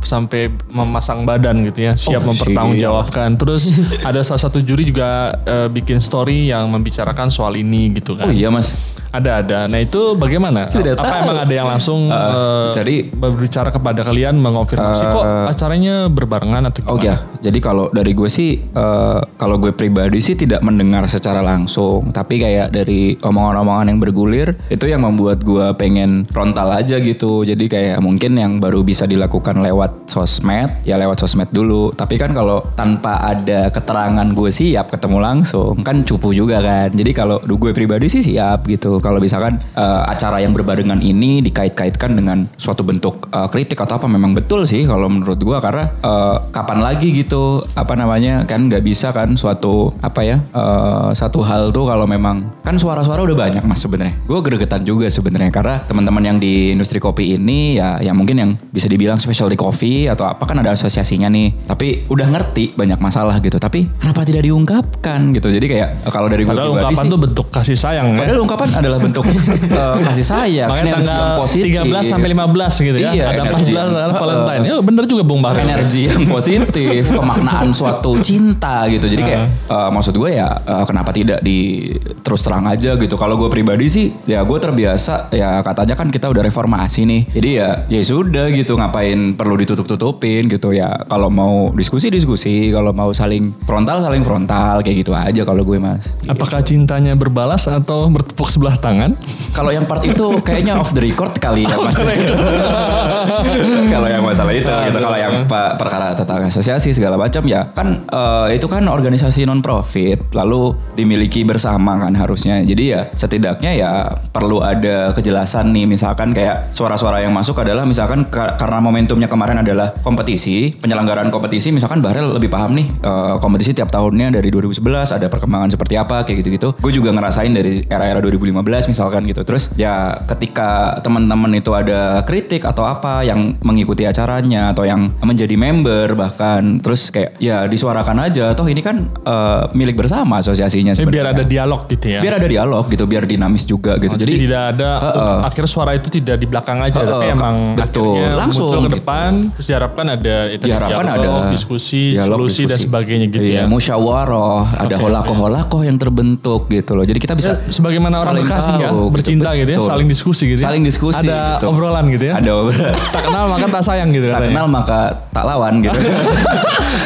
sampai memasang badan gitu ya, siap Oh, mempertanggungjawabkan. Terus ada salah satu juri juga eh, bikin story yang membicarakan soal ini gitu kan. Oh iya mas. Ada ada. Nah itu bagaimana? Tidak Apa tahu. emang ada yang langsung Uh, eh, jadi- berbicara kepada kalian mengonfirmasi kok acaranya berbarengan atau Oh gimana? ya, jadi kalau dari gue sih, eh, kalau gue pribadi sih tidak mendengar secara langsung, tapi kayak dari omongan-omongan yang bergulir itu yang membuat gue pengen frontal aja gitu. Jadi kayak mungkin yang baru bisa dilakukan lewat sosmed, ya lewat sosmed dulu. Tapi kan kalau tanpa ada keterangan gue siap ketemu langsung, kan cupu juga kan. Jadi kalau gue pribadi sih siap gitu. Kalau misalkan eh, acara yang berbarengan ini dikait-kaitkan dengan suatu bentuk eh, kritik atau apa, memang betul sih kalau menurut gue karena eh, kapan lagi gitu apa namanya kan nggak bisa kan suatu apa ya eh, satu hal tuh kalau memang kan suara-suara udah banyak mas sebenarnya gue gregetan juga sebenarnya karena teman-teman yang di industri kopi ini ya yang mungkin yang bisa dibilang specialty coffee atau apa kan ada asosiasinya nih tapi udah ngerti banyak masalah gitu tapi kenapa tidak diungkapkan gitu jadi kayak kalau dari gue Padahal pribadi ungkapan sih tuh bentuk kasih sayang ya. Padahal ungkapan adalah bentuk eh, kasih sayang, Makanya energi tanggal yang positif. 13 sampai 15 gitu ya. Iya, ada energi 14 yang- ada eh, Valentine. Ya bener juga Bung Bahar. energi yang positif, pemaknaan suatu cinta gitu. Jadi kayak eh, maksud gue ya eh, kenapa tidak di terus terang aja gitu. Kalau gue pribadi sih ya gue terbiasa ya katanya kan kita udah reformasi nih. Jadi ya ya sudah gitu ngapain perlu ditutup-tutupin gitu ya. Kalau mau diskusi diskusi, kalau mau saling frontal saling frontal kayak gitu aja kalau gue Mas. Apakah cintanya berbalas atau bertepuk sebelah tangan? Kalau yang part itu kayaknya off the record kali ya Mas. kalau yang masalah itu gitu kalau yang pa- perkara tentang asosiasi segala macam ya kan eh, itu kan organisasi non profit lalu dimiliki bersama kan harusnya jadi ya setidaknya ya perlu ada kejelasan nih misalkan kayak suara-suara yang masuk adalah misalkan ka- karena momentumnya kemarin adalah kompetisi penyelenggaraan kompetisi misalkan Bahrel lebih paham nih eh, kompetisi tiap tahunnya dari 2011 ada perkembangan seperti apa kayak gitu-gitu gue juga ngerasain dari era-era 2015 misalkan gitu terus ya ketika teman-teman itu ada kritik atau apa yang mengikuti acaranya atau yang menjadi member bahkan terus kayak ya disuarakan aja toh ini kan eh, milik bersama asosiasinya Jadi biar sebenarnya. ada dialog gitu ya. biar ada dialog gitu biar dinamis juga gitu Oh, jadi, jadi tidak ada Heeh. akhir suara itu tidak di belakang aja tapi ke- emang betul, akhirnya langsung muncul ke gitu. depan terus diharapkan ada itu diharapkan dialog, ada diskusi dialog, solusi dan diskusi. sebagainya gitu Iya, ya. musyawarah ada Oke, holakoh-holakoh yang terbentuk gitu loh. Jadi kita bisa Ya, sebagaimana orang berkasih ya tahu, bercinta gitu, ya saling diskusi gitu ya. saling diskusi ada gitu. obrolan gitu ya. Ada obrolan. Tak kenal maka tak sayang gitu tak kenal maka tak lawan gitu.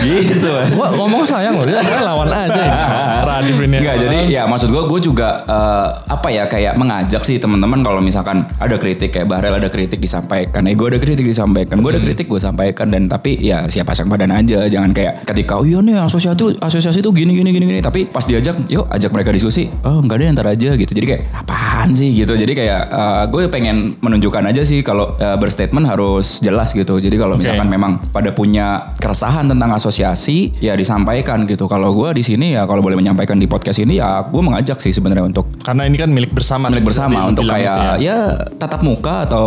Gitu mas. Wah, ngomong sayang loh dia lawan aja ya. Radif ini Enggak, jadi ya maksud gue, gue juga eh, apa ya kayak mengajak sih teman-teman kalau misalkan ada kritik kayak Bahrel ada kritik disampaikan, eh gue ada kritik disampaikan, gue ada kritik gue sampaikan. Dan tapi ya siapa pasang badan aja, jangan kayak ketika oh iya nih asosiasi itu asosiasi itu gini gini gini gini, tapi pas diajak, yuk ajak mereka diskusi, oh enggak ada ntar aja gitu, jadi kayak apaan sih? Gitu, jadi kayak eh, gue pengen menunjukkan aja sih kalau eh, berstatement harus jelas gitu, jadi kalau Oke. misalkan memang pada punya keresahan tentang asosiasi ya disampaikan gitu. Kalau gue di sini ya kalau boleh menyampaikan di podcast ini ya gue mengajak sih sebenarnya untuk karena ini kan milik bersama milik bersama untuk bilang kayak gitu ya. tatap muka atau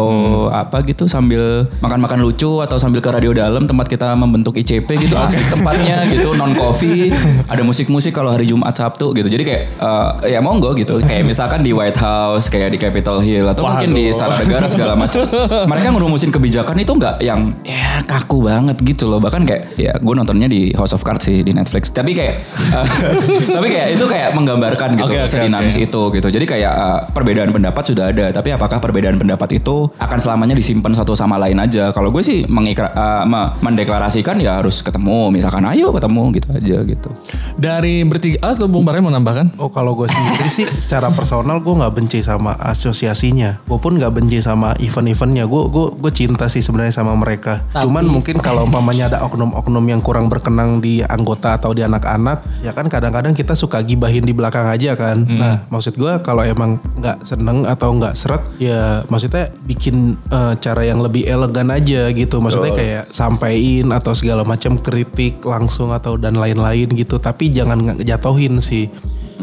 apa gitu sambil makan-makan lucu atau sambil ke radio dalam tempat kita membentuk ICP gitu asik tempatnya gitu non coffee ada musik-musik kalau hari Jumat Sabtu gitu. Jadi kayak eh, ya monggo gitu. Kayak misalkan di White House kayak di Capitol Hill atau mungkin di Waduh. Istana Negara segala macam. Mereka ngerumusin kebijakan itu nggak yang ya kaku banget gitu loh. Bahkan kayak ya gue nontonnya di House of Cards sih di Netflix. Tapi kayak eh, tapi kayak itu kayak menggambarkan gitu Oke, oke, sedinamis oke. itu gitu. Jadi kayak eh, perbedaan pendapat sudah ada. Tapi apakah perbedaan pendapat itu akan selamanya disimpan satu sama lain aja kalau gue sih mengikra, me- mendeklarasikan ya harus ketemu misalkan ayo ketemu gitu aja gitu dari bertiga ah, atau Bung Barre mau nambahkan Oh kalau gue sendiri sih secara personal gue nggak benci sama asosiasinya. Gue pun nggak benci sama event-eventnya. Gue gue gue cinta sih sebenarnya sama mereka. Tapi- Cuman mungkin kalau umpamanya ada oknum-oknum yang kurang berkenang di anggota atau di anak-anak, ya kan kadang-kadang kita suka gibahin di belakang aja kan. Nah maksud gue kalau emang nggak seneng atau nggak serak, ya maksudnya bikin eh, cara yang lebih elegan aja gitu. Maksudnya kayak sampein atau segala macam kritik langsung atau dan lain-lain gitu. Tapi jangan jatohin sih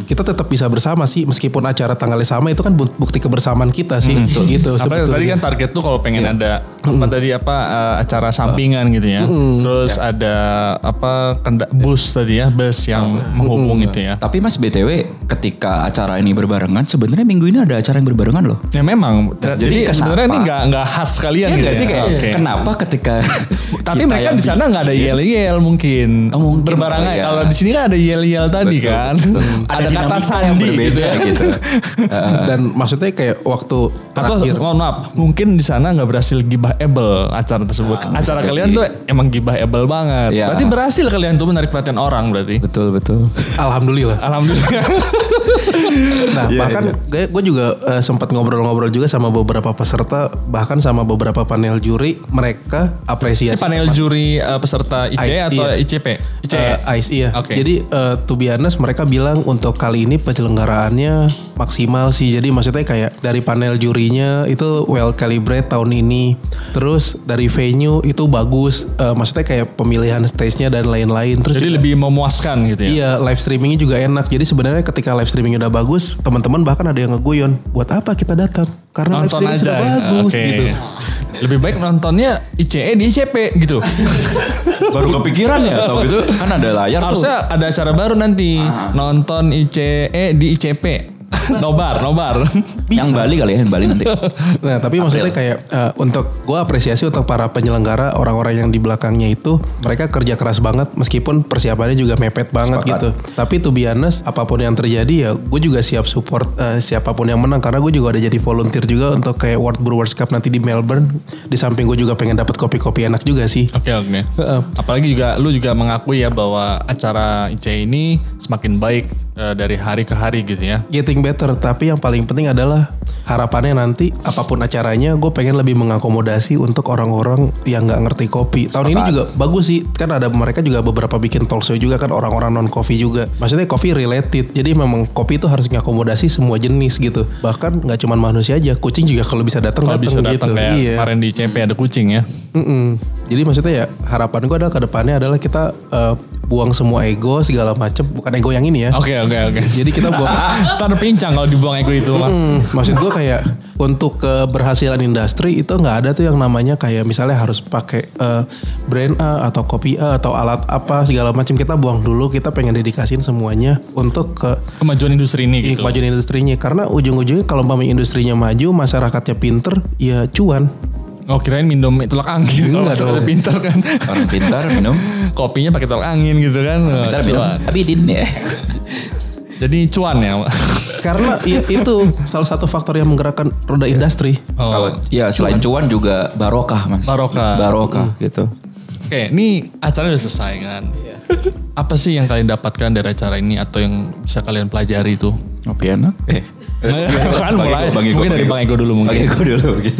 kita tetap bisa bersama sih meskipun acara tanggalnya sama itu kan bu- bukti kebersamaan kita sih. Gitu apa tadi kan target tuh kalau pengen ada apa tadi apa eh, acara sampingan gitu ya. Terus ada apa kenda- bus tadi ya bus yang menghubung itu ya. Tapi mas btw ketika acara ini berbarengan sebenarnya minggu ini ada acara yang berbarengan loh. Ya memang. Jadi, Jadi sebenarnya ini nggak nggak khas kalian Iya gitu ya. sih kayak Oke. kenapa ketika Tapi mereka di sana nggak ada yel yel mungkin. Oh, mungkin Berbarengan. ya. Kalau di sini kan ada yel yel tadi Betul, kan. betul. ada, kata dinamika sandi yang gitu berbeda ya. gitu. dan maksudnya kayak waktu Atau terakhir mohon maaf, mungkin di sana nggak berhasil gibah able acara tersebut. acara jadi. kalian tuh emang gibah able banget. Iya. Berarti berhasil kalian tuh menarik perhatian orang berarti. betul betul alhamdulillah Alhamdulillah. nah Iya, bahkan gue juga eh, sempat ngobrol-ngobrol juga sama beberapa peserta bahkan sama beberapa panel juri mereka Ini apresiasi panel juri eh, peserta IC IC, atau iya. ICP? IC. Eh, ICE, iya. Oke. Jadi eh, to be honest mereka bilang untuk untuk kali ini penyelenggaraannya maksimal sih. Jadi maksudnya kayak dari panel jurinya itu well calibrate tahun ini. Terus dari venue itu bagus. Eh, maksudnya kayak pemilihan stage-nya dan lain-lain. Terus Jadi juga- lebih memuaskan gitu ya. Iya live streamingnya juga enak. Jadi sebenarnya ketika live streaming udah bagus, teman-teman bahkan ada yang ngeguyon. Buat apa kita datang? Karena Nonton aja. sudah bagus Oke. gitu. Lebih baik nontonnya ICE di ICP gitu. Baru kepikiran ya tau gitu kan ada layar tuh. Harusnya ada acara baru nanti. Nonton ICE di ICP. Nobar, nobar. Yang Bali kali ya, yang Bali nanti. Nah tapi maksudnya kayak eh, untuk gue apresiasi untuk para penyelenggara orang-orang yang di belakangnya itu mereka kerja keras banget meskipun persiapannya juga mepet banget Sepakat. gitu. Tapi to be honest apa pun yang terjadi ya gue juga siap support eh, siapa pun yang menang karena gue juga ada jadi volunteer juga untuk kayak World Brewers Cup nanti di Melbourne. Di samping gue juga pengen dapat kopi-kopi enak juga sih. Oke oke. Heeh. Apalagi juga lu juga mengakui ya bahwa acara ICE ini semakin baik eh, dari hari ke hari gitu ya. Getting better tapi yang paling penting adalah harapannya nanti apa pun acaranya gue pengen lebih mengakomodasi untuk orang-orang yang nggak ngerti kopi tahun ini juga bagus sih kan ada mereka juga beberapa bikin talk show juga kan orang-orang non kopi juga maksudnya kopi related jadi memang kopi itu harus mengakomodasi semua jenis gitu bahkan nggak cuma manusia aja kucing juga kalau bisa datang Kalau bisa datang gitu kayak iya kemarin di ICP ada kucing ya. Mm-mm. Jadi maksudnya ya harapan gue adalah ke depannya adalah kita eh, buang semua ego segala macem bukan ego yang ini ya Oke oke oke. jadi kita buang Ntar pincang kalau dibuang ego itu mah. Hmm, maksud gue kayak untuk keberhasilan industri itu nggak ada tuh yang namanya kayak misalnya harus pakai eh, brand A atau kopi A atau alat apa segala macam kita buang dulu kita pengen dedikasin semuanya untuk ke Kemajuan industri ini gitu. kemajuan industrinya karena ujung-ujungnya kalau umpamanya industrinya maju masyarakatnya pinter ya cuan Oh kirain minum tolak angin. Kalau Enggak masyarakatnya dong. pintar kan. Orang pintar minum. Kopinya pakai tolak angin gitu kan. Oh, Pintar minum. cuan. Abidin ya. Jadi cuan ya. karena itu salah satu faktor yang menggerakkan roda industri Kalau ya selain cuan juga barokah mas. Barokah. Barokah gitu. Oke, ini acaranya udah selesai kan. Apa sih yang kalian dapatkan dari acara ini atau yang bisa kalian pelajari itu? Ngopi enak. Eh. kan Bang mulai Ego, Bang Ego, mungkin dari Bang Bang Ego dulu mungkin. Bang Ego dulu mungkin.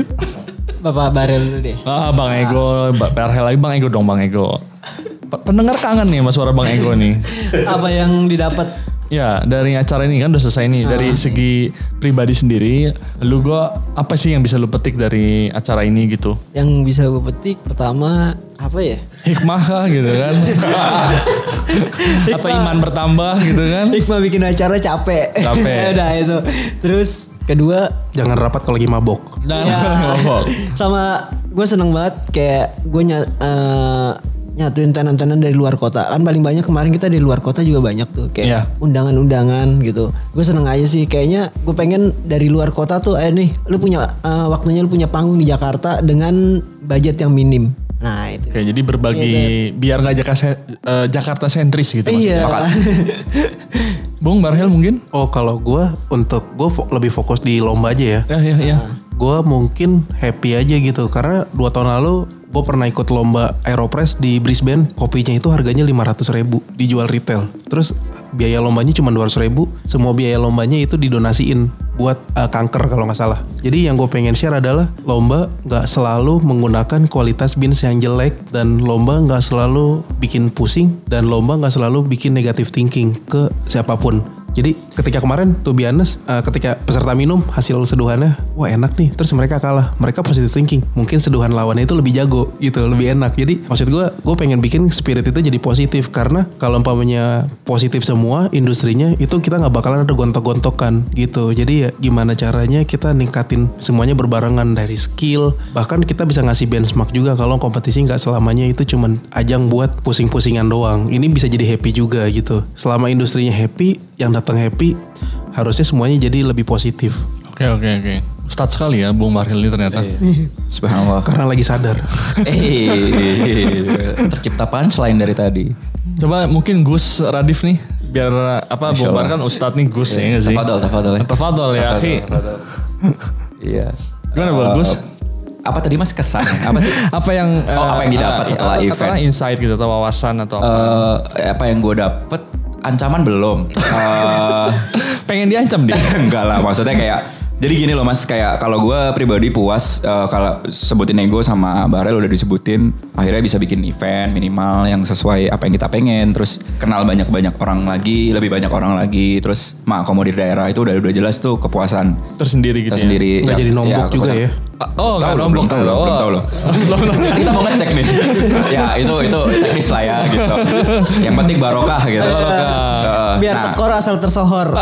Bapak Barel dulu deh. Ah, Bang Ego, Ba- Perhel lagi Bang Ego dong Bang Ego. Pendengar kangen nih sama suara Bang Ego nih. Apa yang didapat? Ya, dari acara ini kan udah selesai nih. Dari segi pribadi sendiri, lu gua apa sih yang bisa lu petik dari acara ini gitu? Yang bisa gue petik pertama apa ya? Hikmah kah gitu kan? Atau iman bertambah gitu kan? Hikmah bikin acara capek. Capek. Udah itu. Terus kedua jangan rapat kalau lagi mabok Dan ya, ngomong. sama gue seneng banget kayak gue ny nyatuin tenan-tenan dari luar kota kan paling banyak kemarin kita dari luar kota juga banyak tuh kayak Iya. undangan-undangan gitu gue seneng aja sih kayaknya gue pengen dari luar kota tuh eh nih lu punya eh, waktunya lu punya panggung di Jakarta dengan budget yang minim nah itu Oke, jadi berbagi biar nggak Jakarta, eh, Jakarta sentris gitu iya maksudnya. Bung Barhel mungkin? oh kalau gue untuk gue fo- lebih fokus di lomba aja ya Ya, ya, ya. gue mungkin happy aja gitu karena dua tahun lalu gue pernah ikut lomba Aeropress di Brisbane. Kopinya itu harganya 500 ribu dijual retail. Terus biaya lombanya cuma 200 ribu. Semua biaya lombanya itu didonasiin buat eh, kanker kalau nggak salah. Jadi yang gue pengen share adalah lomba nggak selalu menggunakan kualitas beans yang jelek dan lomba nggak selalu bikin pusing dan lomba nggak selalu bikin negative thinking ke siapa pun jadi ketika kemarin tuh be honest, uh, ketika peserta minum hasil seduhannya, wah enak nih. Terus mereka kalah, mereka positive thinking. Mungkin seduhan lawannya itu lebih jago gitu, lebih enak. Jadi maksud gue, gue pengen bikin spirit itu jadi positif karena kalau umpamanya positif semua industrinya itu kita nggak bakalan ada gontok-gontokan gitu. Jadi ya gimana caranya kita ningkatin semuanya berbarengan dari skill. Bahkan kita bisa ngasih benchmark juga kalau kompetisi nggak selamanya itu cuman ajang buat pusing-pusingan doang. Ini bisa jadi happy juga gitu. Selama industrinya happy, yang datang happy, harusnya semuanya jadi lebih positif. Oke, oke, oke. Ustadz sekali ya Bung Barhel ini ternyata. Subhanallah. Karena lagi sadar. Eh, tercipta punchline dari tadi. Coba mungkin Gus Radif nih biar apa Bung Bar Allah. kan Ustadz nih Gus ya sih? Tafadol, tafadol ya. Tafadol ya, akhi. Iya. Gimana bagus? Apa tadi mas kesan? Apa sih? Apa yang Oh, apa yang didapat eh, setelah eh, event? Setelah insight gitu atau wawasan atau apa? Eh, apa yang gue dapet? Ancaman belum. Eh, Pengen diancam dia. enggak lah, maksudnya kayak Jadi gini loh mas, kayak kalau gue pribadi puas eh, kalau sebutin ego sama Barel udah disebutin, akhirnya bisa bikin event minimal yang sesuai apa yang kita pengen, terus kenal banyak banyak orang lagi, lebih banyak orang lagi, terus mengakomodir daerah itu udah udah jelas tuh kepuasan Tersendiri gitu ya. tersendiri. Nggak Ya- jadi nombok juga kepuasan. ya. Oh, Tahu nombok belum tahu loh, belum tahu loh. Kan kita mau ngecek nih. ya itu itu teknis lah ya gitu. Yang penting barokah gitu. Heeh. Biar Nah, tekor asal tersohor.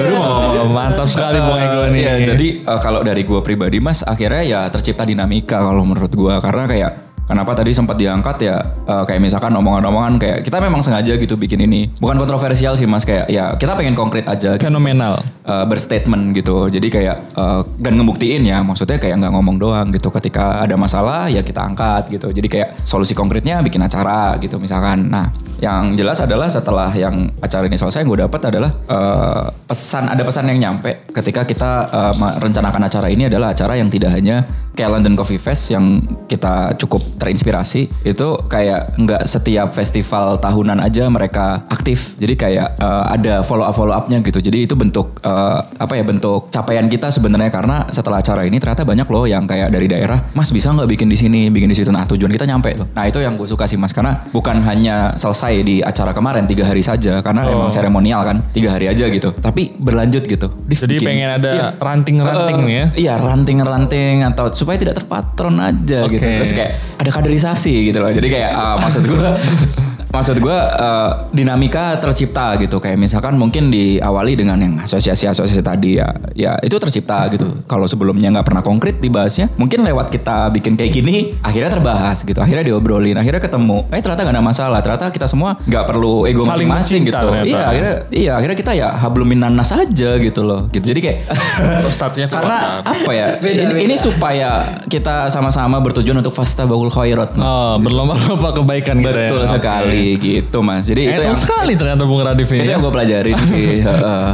Baru mau mantap sekali Bung Ego nih. Iya, jadi eh, kalau dari gue pribadi mas, akhirnya ya tercipta dinamika kalau menurut gue karena kayak kenapa tadi sempat diangkat ya eh, kayak misalkan omongan-omongan kayak kita memang sengaja gitu bikin ini bukan kontroversial sih mas kayak ya kita pengen konkret aja gitu. fenomenal. eh, berstatement gitu. Jadi kayak eh, dan ngebuktiin ya, maksudnya kayak nggak ngomong doang gitu. Ketika ada masalah ya kita angkat gitu. Jadi kayak solusi konkretnya bikin acara gitu misalkan. Nah, yang jelas adalah setelah yang acara ini selesai, yang gue dapat adalah eh, pesan ada pesan yang nyampe ketika kita eh, merencanakan acara ini adalah acara yang tidak hanya kayak London Coffee Fest yang kita cukup terinspirasi itu kayak nggak setiap festival tahunan aja mereka aktif. Jadi kayak eh, ada follow up follow upnya gitu. Jadi itu bentuk eh, apa ya bentuk capaian kita sebenarnya. Karena setelah acara ini ternyata banyak loh yang kayak dari daerah mas bisa nggak bikin di sini? Bikin di situ nah tujuan kita nyampe. Tuh. Nah itu yang gue suka sih mas. Karena bukan hanya selesai di acara kemarin tiga hari saja. Karena emang seremonial kan tiga hari aja gitu. Tapi berlanjut gitu. Div, Jadi bikin- pengen ada Iya. ranting-ranting ya. Iya ranting-ranting atau supaya tidak terpatron aja gitu. Oke. Terus kayak ada kaderisasi gitu loh. Jadi kayak ah, maksud gue maksud gue eh, dinamika tercipta gitu. Kayak misalkan mungkin diawali dengan yang asosiasi-asosiasi tadi ya ya itu tercipta gitu. Kalau sebelumnya nggak pernah konkret dibahasnya mungkin lewat kita bikin kayak gini akhirnya terbahas gitu. Akhirnya diobrolin akhirnya ketemu. Eh ternyata nggak ada masalah. Ternyata kita semua nggak perlu ego masing-masing gitu. ternyata. iya akhirnya iya akhirnya kita ya hablumin nanas aja gitu loh. Gitu. Jadi kayak Statusnya karena apa ya ini, ini supaya kita sama-sama bertujuan untuk fasta baul khairat mas. Oh, berlomba-lomba kebaikan gitu ya. betul Oke. Sekali gitu mas jadi itu Enak yang sekali ternyata Bung Radif ini. itu ya. yang gue pelajarin sih heeh.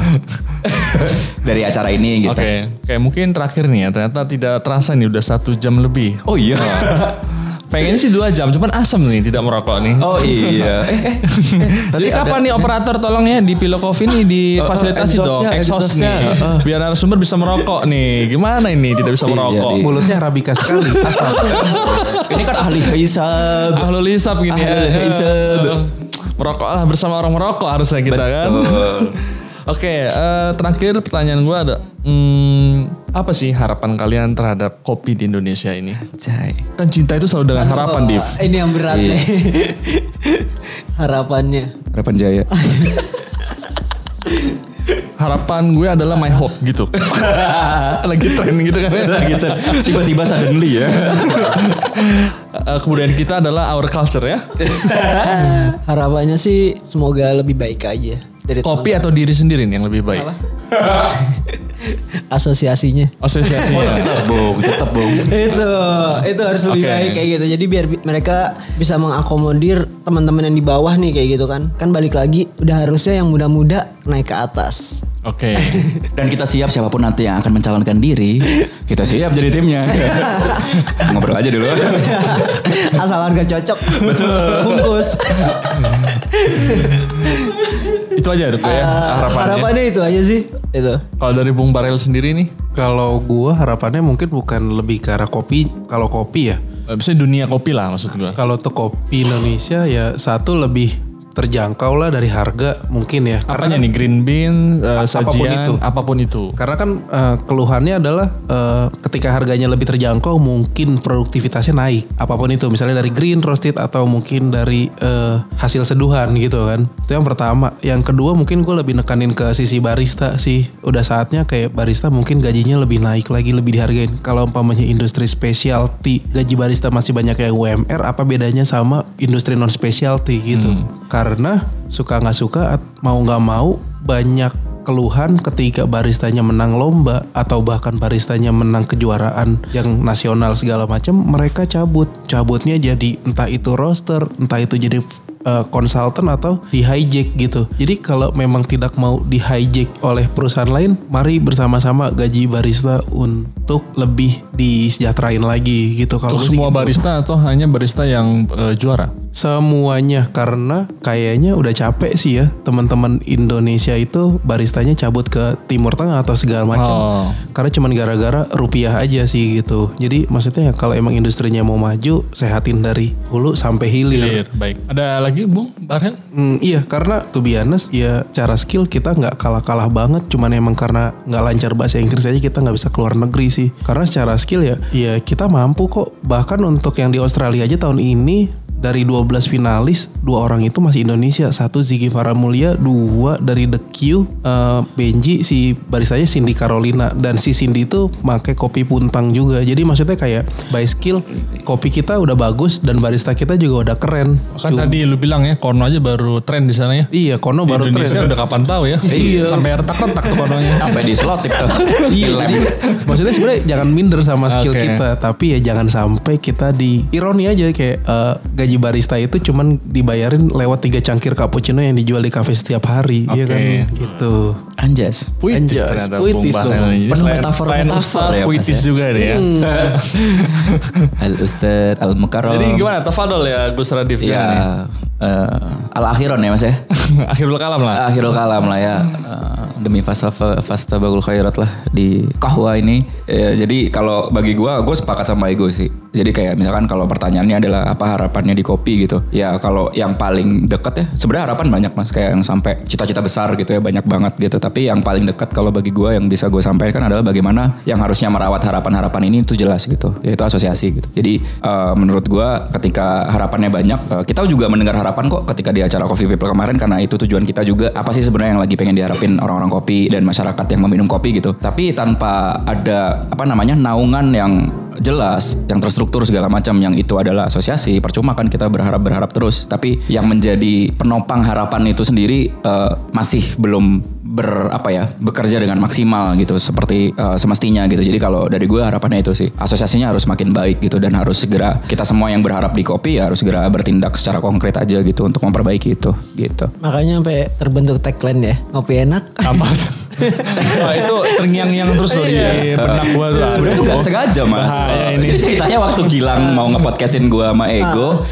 dari acara ini gitu Oke, oke mungkin terakhir nih ya ternyata tidak terasa nih udah satu jam lebih. oh iya Pengen sih dua jam, cuman asem nih tidak merokok nih. oh iya eh, eh, Jadi kapan nih operator tolong ya di Pilo Coffee nih difasilitasi Oh, oh, dong exhaustnya, exhaust exhaustnya. nih. Biar narasumber bisa merokok nih. Gimana ini tidak bisa Iya, merokok? iya. Mulutnya arabika sekali. ini kan ahli hisab Ahlul hisap gini ya. Ahlul hisab. Merokoklah bersama orang merokok harusnya kita kan. Oke, eh, terakhir pertanyaan gue ada, hmm, apa sih harapan kalian terhadap kopi di Indonesia ini? Jai. Kan cinta itu selalu dengan harapan, Oh, Div. Ini yang berat Iya. nih. Harapannya. Harapan Jaya Harapan gue adalah my hope gitu. Lagi tren gitu kan. gitu tiba-tiba suddenly ya Eh, kemudian kita adalah our culture ya. Harapannya sih semoga lebih baik aja dari Kopi atau diri sendiri nih yang lebih baik? asosiasinya. Asosiasinya. bung tetap bung itu itu harus lebih Oke. baik kayak gitu jadi biar bi- mereka bisa mengakomodir teman-teman yang di bawah nih kayak gitu kan kan balik lagi udah harusnya yang muda-muda naik ke atas Oke. Dan kita siap siapa pun nanti yang akan mencalonkan diri, kita siap jadi timnya. Ngobrol aja dulu. asal harga cocok bungkus itu aja Dok, ya harapannya. harapannya itu aja sih itu Kalau dari Bung Barel sendiri nih, Kalau gua harapannya mungkin bukan lebih ke arah kopi. Kalau kopi ya, eh, bisa dunia kopi lah maksud gue. kalau tuh kopi Indonesia ya satu lebih terjangkau lah dari harga mungkin ya. Apanya nih green bean, eh, A- apa pun sajian, itu. apa pun itu. Karena kan eh, keluhannya adalah eh, ketika harganya lebih terjangkau mungkin produktivitasnya naik. Apa pun itu misalnya dari green roasted atau mungkin dari eh, hasil seduhan gitu kan. Itu yang pertama. Yang kedua mungkin gue lebih nekanin ke sisi barista sih. Udah saatnya kayak barista mungkin gajinya lebih naik lagi lebih dihargain. Kalau umpamanya industri specialty gaji barista masih banyak yang UMR apa bedanya sama industri non specialty gitu. Karena suka nggak suka mau nggak mau banyak keluhan ketika baristanya menang lomba atau bahkan baristanya menang kejuaraan yang nasional segala macam mereka cabut. Cabutnya jadi entah itu roster entah itu jadi eh, konsultan atau di hijack gitu. Jadi kalau memang tidak mau di hijack oleh perusahaan lain, mari bersama-sama gaji barista untuk lebih disejahterain lagi gitu. Kalau semua gitu. barista atau hanya barista yang eh, juara? Semuanya karena kayaknya udah capek sih ya teman-teman Indonesia itu baristanya cabut ke Timur Tengah atau segala macam. Oh. Karena cuman gara-gara rupiah aja sih gitu. Jadi maksudnya kalau emang industrinya mau maju, sehatin dari hulu sampai hilir. Clear, baik. Ada lagi Bung Barhel? Hmm, iya karena to be honest ya cara skill kita nggak kalah-kalah banget. Cuman emang karena nggak lancar bahasa Inggris aja kita nggak bisa keluar negeri sih. Karena secara skill ya ya kita mampu kok. Bahkan untuk yang di Australia aja tahun ini dari 12 finalis dua orang itu masih Indonesia satu Ziggy Faramulia dua dari The Q eh, Benji si baristanya Cindy Carolina dan si Cindy itu pakai kopi puntang juga jadi maksudnya kayak by skill kopi kita udah bagus dan barista kita juga udah keren Kan tadi lu bilang ya, Kono aja baru tren di sana ya. Iya, Kono Di baru Indonesia tren. udah kapan tahu ya? Iya. Sampai retak-retak tuh Kononya. Sampai di slotip tuh. Iya, jadi maksudnya sebenarnya jangan minder sama skill Oke. kita, tapi ya jangan sampai kita di ironi aja kayak eh, gaji barista itu cuman dibayarin lewat tiga cangkir cappuccino yang dijual di kafe setiap hari, iya Oke. kan? Gitu. Anjas. Puitis Anjas, ternyata puitis dong. Penuh metafor- selain metafor Ustadz, ya, puitis ya. juga dia ya. Al Ustad Al Mukarram. Jadi gimana? Tafadol ya Gus Radif. Ya eh, al akhiron ya mas ya. Akhirul kalam lah. Akhirul kalam lah ya Eh, demi fasa fasta bagul khairat lah di kahwa ini. Ya, jadi kalau bagi gua, gue sepakat sama Ego sih. Jadi kayak misalkan kalau pertanyaannya adalah apa harapannya di kopi gitu. Ya kalau yang paling deket ya, sebenarnya harapan banyak mas. Kayak yang sampai cita-cita besar gitu ya banyak banget gitu. Tapi yang paling dekat kalau bagi gua yang bisa gue sampaikan adalah bagaimana yang harusnya merawat harapan-harapan ini itu jelas gitu. Yaitu asosiasi gitu. Jadi eh, menurut gua ketika harapannya banyak, eh, kita juga mendengar harapan kok ketika di acara Coffee People kemarin karena itu tujuan kita juga apa sih sebenarnya yang lagi pengen diharapin orang-orang kopi dan masyarakat yang meminum kopi gitu. Tapi tanpa ada apa namanya naungan yang jelas, yang terstruktur segala macam yang itu adalah asosiasi, percuma kan kita berharap berharap terus. Tapi yang menjadi penopang harapan itu sendiri eh, masih belum ber apa ya bekerja dengan maksimal gitu seperti eh, semestinya gitu. Jadi kalau dari gue harapannya itu sih asosiasinya harus makin baik gitu dan harus segera kita semua yang berharap di kopi ya harus segera bertindak secara konkret aja gitu untuk memperbaiki itu gitu. Makanya sampai terbentuk tagline ya, ngopi enak. Apa? Wah itu terngiang-ngiang terus loh di benak gua tuh. Sebenarnya itu gak sengaja mas. Bahaya ini. Jadi ceritanya waktu Gilang mau ngepodcastin gue sama Ego.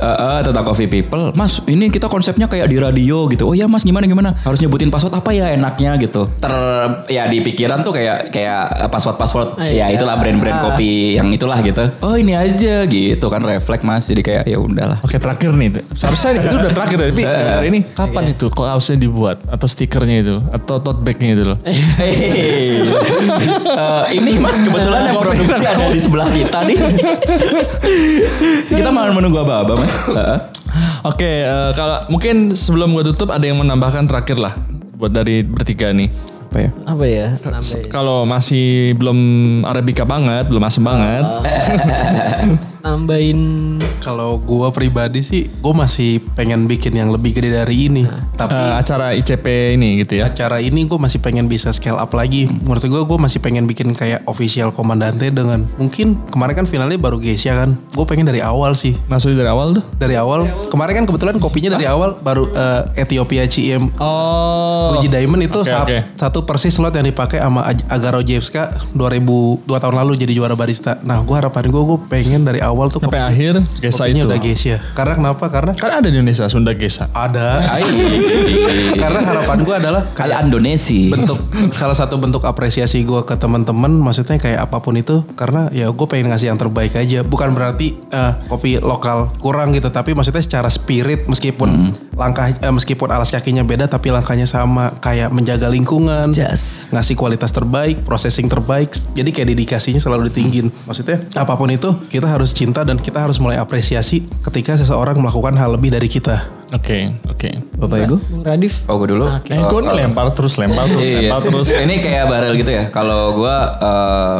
Eh, eh, tentang coffee people, Mas, ini kita konsepnya kayak di radio gitu. Oh ya Mas, gimana gimana? Harus nyebutin password apa ya enaknya gitu. Ter ya di pikiran tuh kayak kayak password password. Ah, ya iya. itulah brand-brand Ah. kopi yang itulah gitu. Oh ini aja gitu kan refleks Mas. Jadi kayak ya udahlah. Oke terakhir nih, seharusnya itu udah terakhir tapi hari ini kapan itu kaosnya dibuat atau stikernya itu atau tote bagnya itu loh? Hehehe. Eh, ini Mas kebetulan yang produksi ada di sebelah kita nih. kita malah menunggu apa-apa Mas. Oke, eh, kalau mungkin sebelum gue tutup ada yang menambahkan terakhir lah buat dari bertiga nih. Apa ya? Apa ya? Kalau masih belum arabica banget, belum asem banget. Nambahin Kalau gua pribadi sih, gua masih pengen bikin yang lebih gede dari ini. Tapi eh, acara ICP ini gitu ya. acara ini gue masih pengen bisa scale up lagi. Menurut gue, gue masih pengen bikin kayak official komandante dengan mungkin kemarin kan finalnya baru Geisha kan. Gue pengen dari awal sih. Maksudnya dari awal tuh? Dari awal. Kemarin kan kebetulan kopinya dari awal baru eh, Ethiopia CM Oh. Uji Diamond itu sa- oke. satu persis slot yang dipakai sama Aj- Agarojevska 2000 dua tahun lalu jadi juara barista. Nah, gue harapan gue gue pengen dari awal tuh Sampai akhir Gesa itu. udah Geisha. Karena kenapa? Karena Kan ada di Indonesia Sunda Gesa. ada. Karena harapan gue adalah kayak Indonesia. bentuk salah satu bentuk apresiasi gue ke teman-teman maksudnya kayak apa pun itu karena ya gue pengen ngasih yang terbaik aja bukan berarti eh, kopi lokal kurang gitu tapi maksudnya secara spirit meskipun langkah eh, meskipun alas kakinya beda tapi langkahnya sama kayak menjaga lingkungan Jas. ngasih kualitas terbaik processing terbaik jadi kayak dedikasinya selalu ditinggin maksudnya apa pun itu kita harus cinta dan kita harus mulai apresiasi ketika seseorang melakukan hal lebih dari kita Oke, oke. Bapak Ego? Bung Radif. Oh gue dulu. Eh, gue nih lempar terus, lempar terus, Iya. lempar terus. Ini kayak barel gitu ya. Kalau gue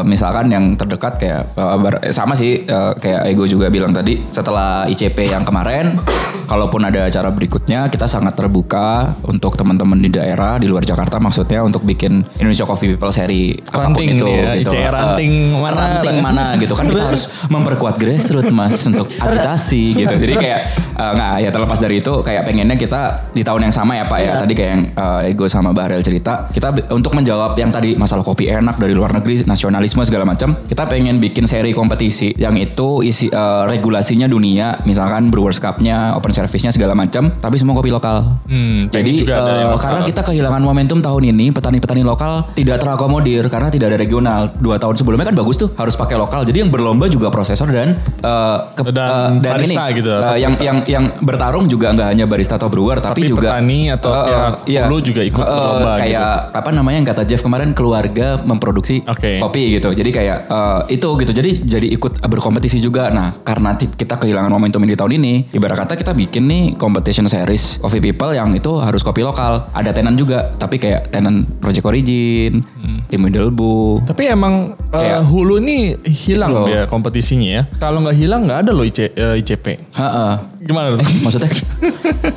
misalkan yang terdekat kayak eh, bar- eh, sama sih eh, kayak Ego juga bilang tadi. Setelah ICP yang kemarin, kalaupun ada acara berikutnya, kita sangat terbuka untuk teman-teman di daerah di luar Jakarta maksudnya untuk bikin Indonesia Coffee People seri apa pun Ranting itu. nih ya, gitu. Ranting mana? ranting mana gitu kan kita harus memperkuat grassroots mas untuk agitasi gitu. Jadi kayak eh, nggak ya terlepas dari itu kayak pengennya kita di tahun yang sama ya Pak ya. Tadi kayak yang eh, Ego sama Bahrel cerita, kita untuk menjawab yang tadi masalah kopi enak dari luar negeri, nasionalisme segala macam, kita pengen bikin seri kompetisi yang itu isi eh, regulasinya dunia, misalkan Brewers Cup-nya, Open Service-nya segala macam, tapi semua kopi lokal. Hmm, Jadi lokal. karena kita kehilangan momentum tahun ini, petani-petani lokal tidak terakomodir karena tidak ada regional. Dua tahun sebelumnya kan bagus tuh harus pakai lokal. Jadi yang berlomba juga prosesor dan eh, ke- Dan eh, barista ini, gitu, atau yang yang yang bertarung juga nggak hanya barista atau brewer tapi, Tapi juga petani atau Eh, pihak iya. hulu juga ikut Eh, berlomba kayak apa namanya yang kata Jeff kemarin keluarga memproduksi Oke. kopi gitu. Jadi kayak eh, itu gitu. Jadi jadi ikut berkompetisi juga. Nah, karena kita kehilangan momentum ini di tahun ini, ibarat kata kita bikin nih competition series Coffee People yang itu harus kopi lokal. Ada tenan juga, tapi kayak tenan Project Origin, Tim Middlebu. Tapi emang Kayak- hulu ini hilang Gitu ya kompetisinya ya. Kalau nggak hilang nggak ada loh IC, eh, ICP. Heeh. Gimana tuh? Maksudnya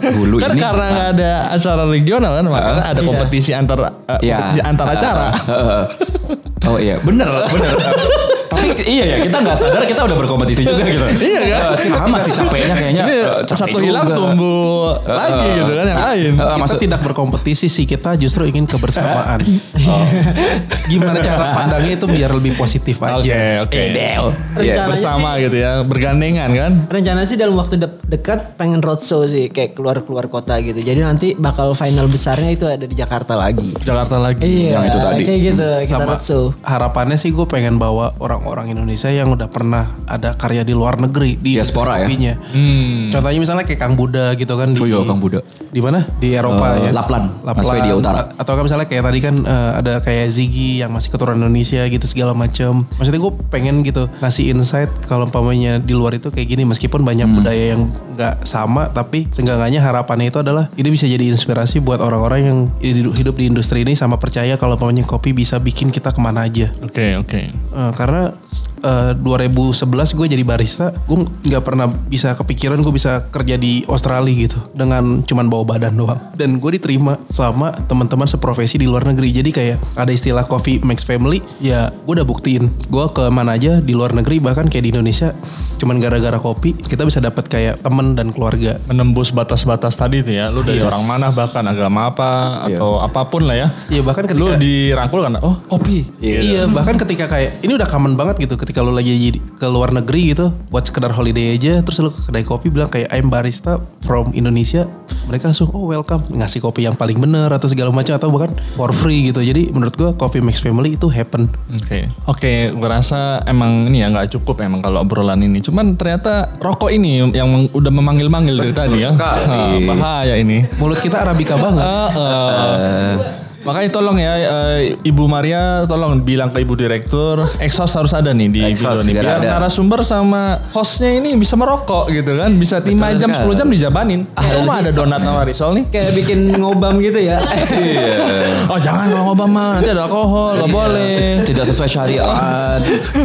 dulu kan ini karena nggak ada acara regional kan makanya ada kompetisi antar eh, Iya. kompetisi antar acara. Heeh. oh iya, bener, bener. Tapi iya ya, kita nggak sadar kita udah berkompetisi juga gitu. Iya kan? Sama sih capeknya kayaknya. Ini eh, capek satu hilang juga. tumbuh lagi gitu kan yang lain. Eh, kita maksud- tidak berkompetisi sih kita justru ingin kebersamaan. Oh. Gimana cara pandangnya itu biar lebih positif aja. Oke oke. Iya. Rencananya Bersama gitu ya, bergandengan kan. Rencana sih dalam waktu de- dekat pengen roadshow sih kayak keluar-keluar kota gitu. Jadi nanti bakal final besarnya itu ada di Jakarta lagi. Jakarta lagi. Yang itu tadi. Kayak gitu, kita Sama roadshow. harapannya sih gue pengen bawa orang-orang Indonesia yang udah pernah ada karya di luar negeri di Diaspora ya? kopinya. Contohnya misalnya kayak Kang Buddha gitu kan iya, Kang Buddha. Di mana? Di Eropa Eh, ya. Lapland, Masvedia Utara. Atau kan misalnya kayak tadi kan eh, ada kayak Ziggy yang masih keturunan Indonesia gitu segala macam. Maksudnya gue pengen gitu ngasih insight kalau umpamanya di luar itu kayak gini meskipun banyak Hmm. budaya yang nggak sama tapi seenggaknya harapannya itu adalah ini bisa jadi inspirasi buat orang-orang yang hidup di industri ini sama percaya kalau umpamanya kopi bisa bikin kita ke mana aja. Oke oke. Eh, karena announced. Eh, 2011 gue jadi barista, gue nggak pernah bisa kepikiran gue bisa kerja di Australia gitu dengan cuman bawa badan doang. Dan gue diterima sama teman-teman seprofesi di luar negeri. Jadi kayak ada istilah coffee makes family, ya gue udah buktiin. Gue ke mana aja di luar negeri bahkan kayak di Indonesia, cuman gara-gara kopi kita bisa dapat kayak teman dan keluarga. Menembus batas-batas tadi itu ya. Lu dari Yes. orang mana bahkan agama apa atau apa pun lah ya. Iya bahkan Lu ketika dirangkul kan, oh kopi. Iya bahkan ketika kayak ini udah common banget gitu ketika lu lagi ke luar negeri gitu buat sekedar holiday aja terus lu ke kedai kopi bilang kayak I'm barista from Indonesia mereka langsung oh welcome ngasih kopi yang paling bener atau segala macam atau bahkan for free gitu jadi menurut gua coffee mix family itu happen Oke, oke, gue rasa emang ini ya nggak cukup emang kalau obrolan ini. Cuman ternyata rokok ini yang udah memanggil-manggil dari tadi ya. Ah, bahaya ini. mulut kita arabica banget Ah, ah. Makanya tolong ya eh, Ibu Maria tolong bilang ke Ibu Direktur exhaust harus ada nih di Exhaust video nih segera biar ada. narasumber sama hostnya ini bisa merokok gitu kan bisa 5 jam sekali. 10 jam dijabanin. Itu mah ada donat sama risol nih. Kayak bikin ngobam gitu ya. Oh jangan kalau Obama nanti ada alkohol nggak boleh. Tidak sesuai syariat.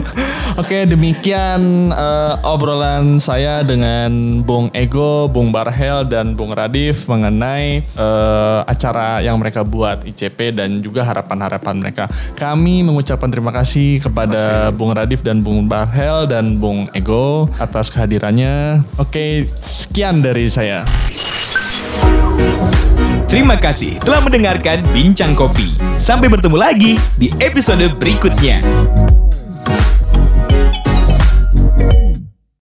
Oke demikian eh, obrolan saya dengan Bung Ego, Bung Barhel dan Bung Radif mengenai eh, acara yang mereka buat ICP dan juga harapan-harapan mereka. Kami mengucapkan terima kasih kepada Bung Radif dan Bung Barhel dan Bung Ego atas kehadirannya. Oke sekian dari saya. Terima kasih telah mendengarkan Bincang Kopi. Sampai bertemu lagi di episode berikutnya.